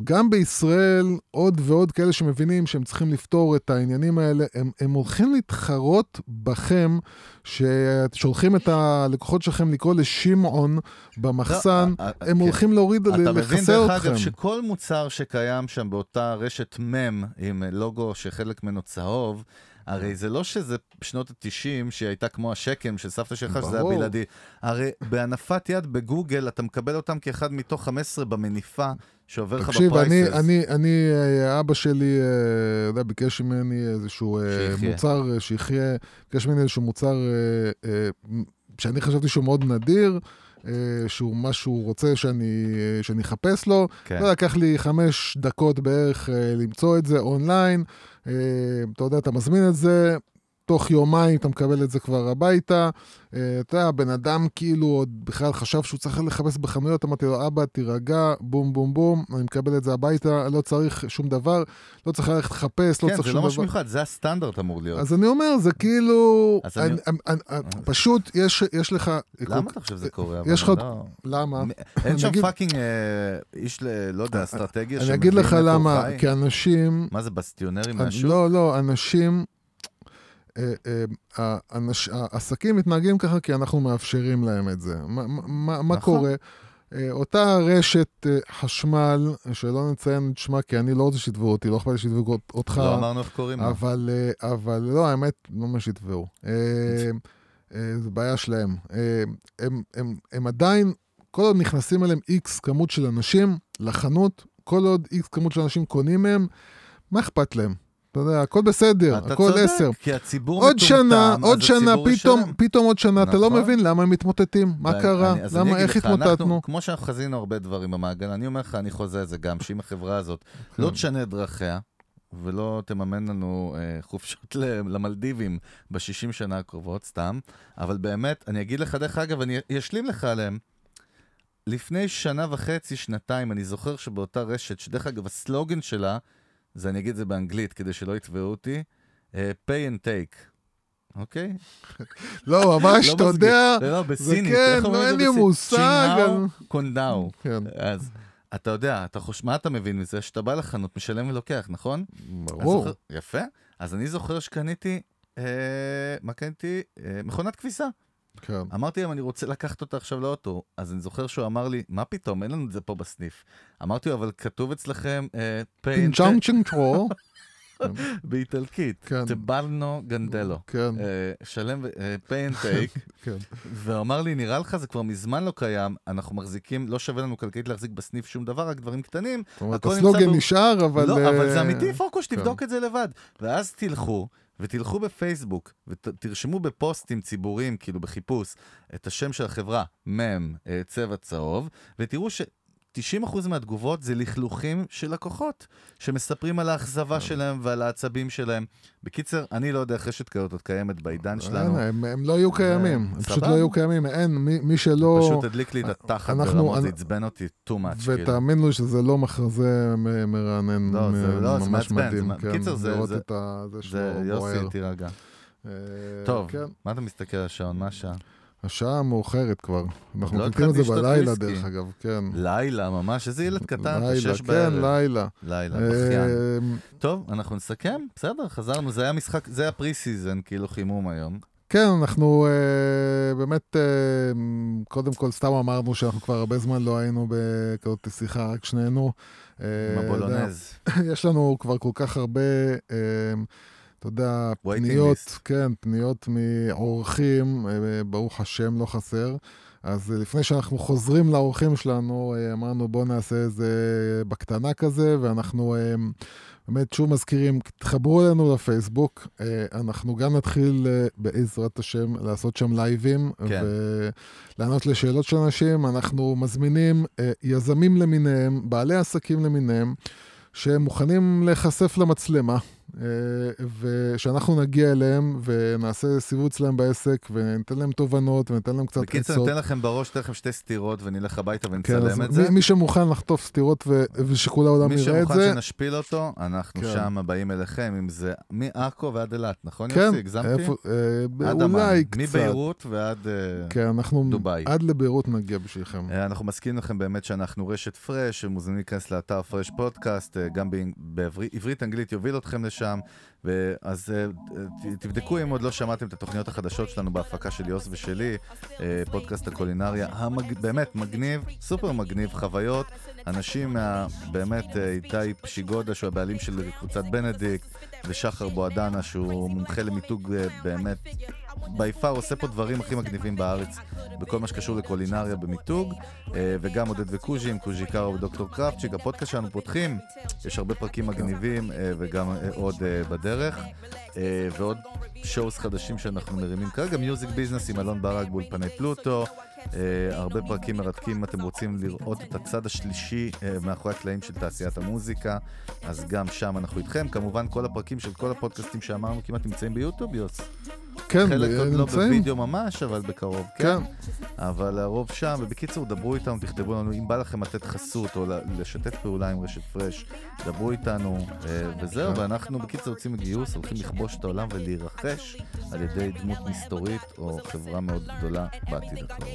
גם בישראל, עוד ועוד כאלה שמבינים שהם צריכים לפתור את העניינים האלה, הם, הם הולכים להתחרות בכם, ששולחים את הלקוחות שלכם לקרוא לשמעון במחסן, לא, הם כן. הולכים להוריד, אתה מבין, דרך אתכם. אגב, שכל מוצר שקיים שם באותה רשת מם, עם לוגו שחלק ממנו צהוב, הרי זה לא שזה בשנות ה-90, שהיא הייתה כמו השקם של סבתא שלך, שזה היה. בלעדי. הרי בהנפת יד בגוגל, אתה מקבל אותם כאחד מתוך 15 במניפה שעובר לך תקשיב, אני, בפרייסס. אני, אני, אה, אבא שלי, אה, יודע, ביקש ממני איזשהו אה, שיחיה. מוצר, שיחיה, ביקש ממני איזשהו מוצר שאני חשבתי שהוא מאוד נדיר, שהוא מה שהוא רוצה שאני, שאני אחפש לו. כן. לא לקח לי חמש דקות בערך למצוא את זה אונליין. אה, אתה יודע, אתה מזמין את זה, תוך יומיים אתה מקבל את זה כבר הביתה. אה, אתה יודע, הבן אדם כאילו עוד בכלל חשב שהוא צריך לחפש בחנויות, אמרתי לו, אבא, תירגע, בום בום בום, אני מקבל את זה הביתה, לא צריך שום דבר, לא צריך ללכת לחפש, לא כן, צריך זה שום לא משהו דבר. מיוחד, זה הסטנדרט אמור להיות. אז אני אומר, זה כאילו... אני- אני- אני- אני- פשוט יש יש לך... למה אתה חושב שזה קורה? יש לך... לא- למה? אין שם fucking אה, איש ל... לא יודע, אסטרטגיה אני אגיד לך למה? כי אנשים... מה זה, בסטיונרים מהשוק? לא, לא, אנשים... העסקים מתנהגים ככה כי אנחנו מאפשרים להם את זה. מה- נכון. קורה? אה, אותה רשת אה, חשמל, שלא נציין את שמה, כי אני לא רוצה שיתבעו אותי, לא אכפת לי שיתבעו אותך, לא אמרנו איך קוראים. אבל, אה, אבל לא, האמת, לא מה שיתבעו. אה, אה, זו בעיה שלהם. הם, הם, הם עדיין, כל עוד נכנסים אליהם איקס כמות של אנשים לחנות, כל עוד איקס כמות של אנשים קונים מהם, מה אכפת להם? אתה יודע, הכל בסדר, הכל צודק, עשר. כי הציבור עוד מטומטם, שנה, אז עוד שנה, פתאום, ישלם. פתאום עוד שנה, אתה לא נכון. מבין למה הם מתמוטטים, מה ואני- קרה, אני- למה, איך לך, אנחנו- התמוטטנו. כמו שאנחנו חזינו הרבה דברים במעגל, אני אומר לך, אני חוזה את זה גם, שאם החברה הזאת לא כן. תשנה את דרכיה, ולא תממן לנו אה, חופשות למלדיבים ב-60 שנה הקרובות, סתם, אבל באמת, אני אגיד לך, דרך אגב, אני אשלים לך עליהם. לפני שנה וחצי, שנתיים, אני זוכר שבאותה רשת, שדרך אגב, הסלוגן שלה, זה אני אגיד את זה באנגלית כדי שלא יתבעו אותי, אה, pay and take, אוקיי? לא, ממש, לא אתה. יודע, לא, לא, בסינית, כן, לא, אין זה לי? מושג קונדאו. כן, אז אתה יודע. מה אתה מבין מזה? שאתה בא לחנות, משלם ולוקח, נכון? אז ברור. יפה. אז אני זוכר שקניתי, אה, מה קניתי? אה, מכונת כביסה. כן. אמרתי להם, אני רוצה לקחת אותה עכשיו לאוטו. אז אני זוכר שהוא אמר לי, מה פתאום, אין לנו את זה פה בסניף. אמרתי לו, אבל כתוב אצלכם אה, take אינג'אנקשן טרול, באיטלקית. כן. טבלנו גנדלו. כן, אה, שלם, אה, pay and take. כן. והוא אמר לי, נראה לך זה כבר מזמן לא קיים, אנחנו מחזיקים, לא שווה לנו כלכלית להחזיק בסניף שום דבר, רק דברים קטנים. זאת אומרת, הסלוגן נשאר, אבל... לא, אבל זה אה, אמיתי, פוקוש. תבדוק את זה לבד. ואז תלכו, ותלכו בפייסבוק, ותרשמו בפוסטים ציבוריים, כאילו בחיפוש, את השם של החברה, מם, אה, צבע צהוב, ותראו ש... 90% מהתגובות זה לכלוכים של לקוחות, שמספרים על האכזבה שלהם ועל העצבים שלהם. בקיצר, אני לא יודע איך רשת כזאת עוד קיימת בעידן שלנו. אין, הם, הם לא יהיו קיימים, הם פשוט. לא יהיו קיימים, אין, מי, מי שלא... פשוט הדליק לי את התחת ברמות, זה עצבן אותי too much, כאילו. ותאמין לי שזה לא מחזה מרענן, לא, זה לא, זה ממש מעצבן, זה- כן, קיצר, זה- לראות את זה זה שלו יוסי, בוער. תירגע. אה, טוב, כן. מה אתה מסתכל על השעון? מה השעה? השעה מאוחרת כבר, אנחנו לא מקליטים את זה בלילה וויסקי. דרך אגב, כן. לילה, ממש, איזה ילד קטן, לילה, שש כן, בערב. לילה. לילה, בכיין. אה, טוב, אנחנו נסכם? בסדר, חזרנו, זה היה משחק, זה ה pre-season, כאילו חימום היום. כן, אנחנו אה, באמת, אה, קודם כל סתם אמרנו שאנחנו כבר הרבה זמן לא היינו בכזאת שיחה, רק שנינו. אה, עם הבולונז. יש לנו כבר כל כך הרבה, אה, אתה יודע, פניות. כן, פניות מאורחים, אה, ברוך השם, לא חסר. אז אה, לפני שאנחנו חוזרים לאורחים שלנו, אה, אמרנו בואו נעשה איזה בקטנה כזה, ואנחנו באמת שוב מזכירים, תחברו אלינו לפייסבוק, אנחנו גם נתחיל בעזרת השם לעשות שם לייבים, כן. ולענות לשאלות של אנשים. אנחנו מזמינים יזמים למיניהם, בעלי עסקים למיניהם, שהם מוכנים להיחשף למצלמה, ושאנחנו נגיע אליהם ונעשה סיבוב אצלם בעסק, וניתן להם תובנות וניתן להם קצת עצות. ניתן לכם בראש, ניתן לכם שתי סטירות ונלך הביתה כן, ונצלם את מי, זה. מי שמוכן לחטוף סטירות ו- ושכל העולם מי יראה את שמוכן זה, שנשפיל אותו, אנחנו כן. שם באים אליכם, אם זה מעכו ועד אילת, נכון כן, יוסי? הגזמתי? איפה, אה, עד אולי קצת. מביירות ועד... אה, כן, אנחנו דובאי. עד לביירות נגיע בשבילכם. אה, אנחנו מזכירים לכם באמת שאנחנו רשת פרש, שמוזמנים להיכנס לאתר פרש פודקאסט, אה, גם בעברית אנגלית יוביל אתכם לשם, אז אה, תבדקו אם עוד לא שמעתם את התוכניות החדשות שלנו בהפקה של יוס ושלי, אה, פודקאסט הקולינריה, המג... באמת מגניב, סופר מגניב, חוויות, אנשים מה... באמת, אה, איתי פשיגודה, שהוא הבעלים של קבוצת בנדיקט, ושחר בועדנה, שהוא מומחה למיתוג באמת, בי פאר עושה פה דברים הכי מגניבים בארץ בכל מה שקשור לקולינריה במיתוג, אה, וגם עודד וקוז'י עם קוז'י קארו ודוקטור קרפצ'יק. הפודקאסט שלנו פותחים, יש הרבה פרקים מגניבים אה, וגם אה, עוד בדרך, ועוד שואוס חדשים שאנחנו מרימים כרגע, מיוזיק ביזנס עם אלון ברק באולפני פלוטו. אה, הרבה פרקים מרתקים אם אתם רוצים לראות את הצד השלישי אה, מאחורי הקלעים של תעשיית המוזיקה, אז גם שם אנחנו איתכם. כמובן כל הפרקים של כל הפודקאסטים שאמרנו כמעט נמצאים ביוטיוב, יוס. כן, חלק עוד לא. בווידאו ממש, אבל בקרוב, כן. כן. אבל הרוב שם, ובקיצור, דברו איתנו, תכתבו לנו, אם בא לכם לתת חסות או לשתף פעולה עם רשת פרש, דברו איתנו, אה, וזהו, כן. ואנחנו בקיצור יוצאים מגיוס, הולכים לכבוש את העולם ולהירכש על ידי דמות מסתורית או חברה מאוד גדולה בעתיד הקרוב.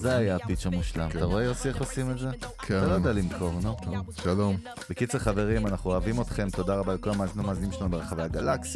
זה היה הפיץ' המושלם. אתה רואה יוסי איך עושים את זה? כן. אתה לא יודע למכור, נו. שלום. בקיצר חברים, אנחנו אוהבים אתכם, תודה רבה לכל המאזינים שלנו ברחבי הגלקסיה,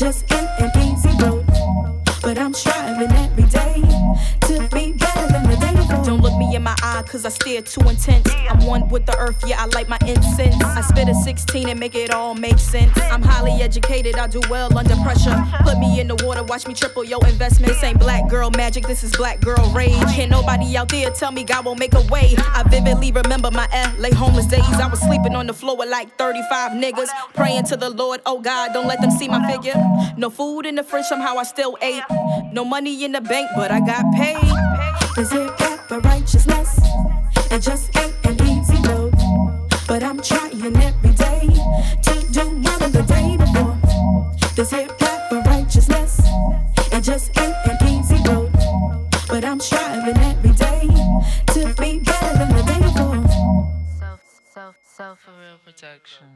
just can't I stare too intense. I'm one with the earth, yeah, I light my incense. I spit a 16 and make it all make sense. I'm highly educated, I do well under pressure. Put me in the water, watch me triple your investment. This ain't black girl magic, this is black girl rage. Can't nobody out there tell me God won't make a way. I vividly remember my LA homeless days. I was sleeping on the floor with like 35 niggas. Praying to the Lord, oh God, don't let them see my figure. No food in the fridge, somehow I still ate. No money in the bank, but I got paid. For righteousness. It just ain't an easy road. But I'm trying every day to do more than the day before. This hip hop for righteousness. It just ain't an easy road. But I'm striving every day to be better than the day before. Self, self, self for real protection.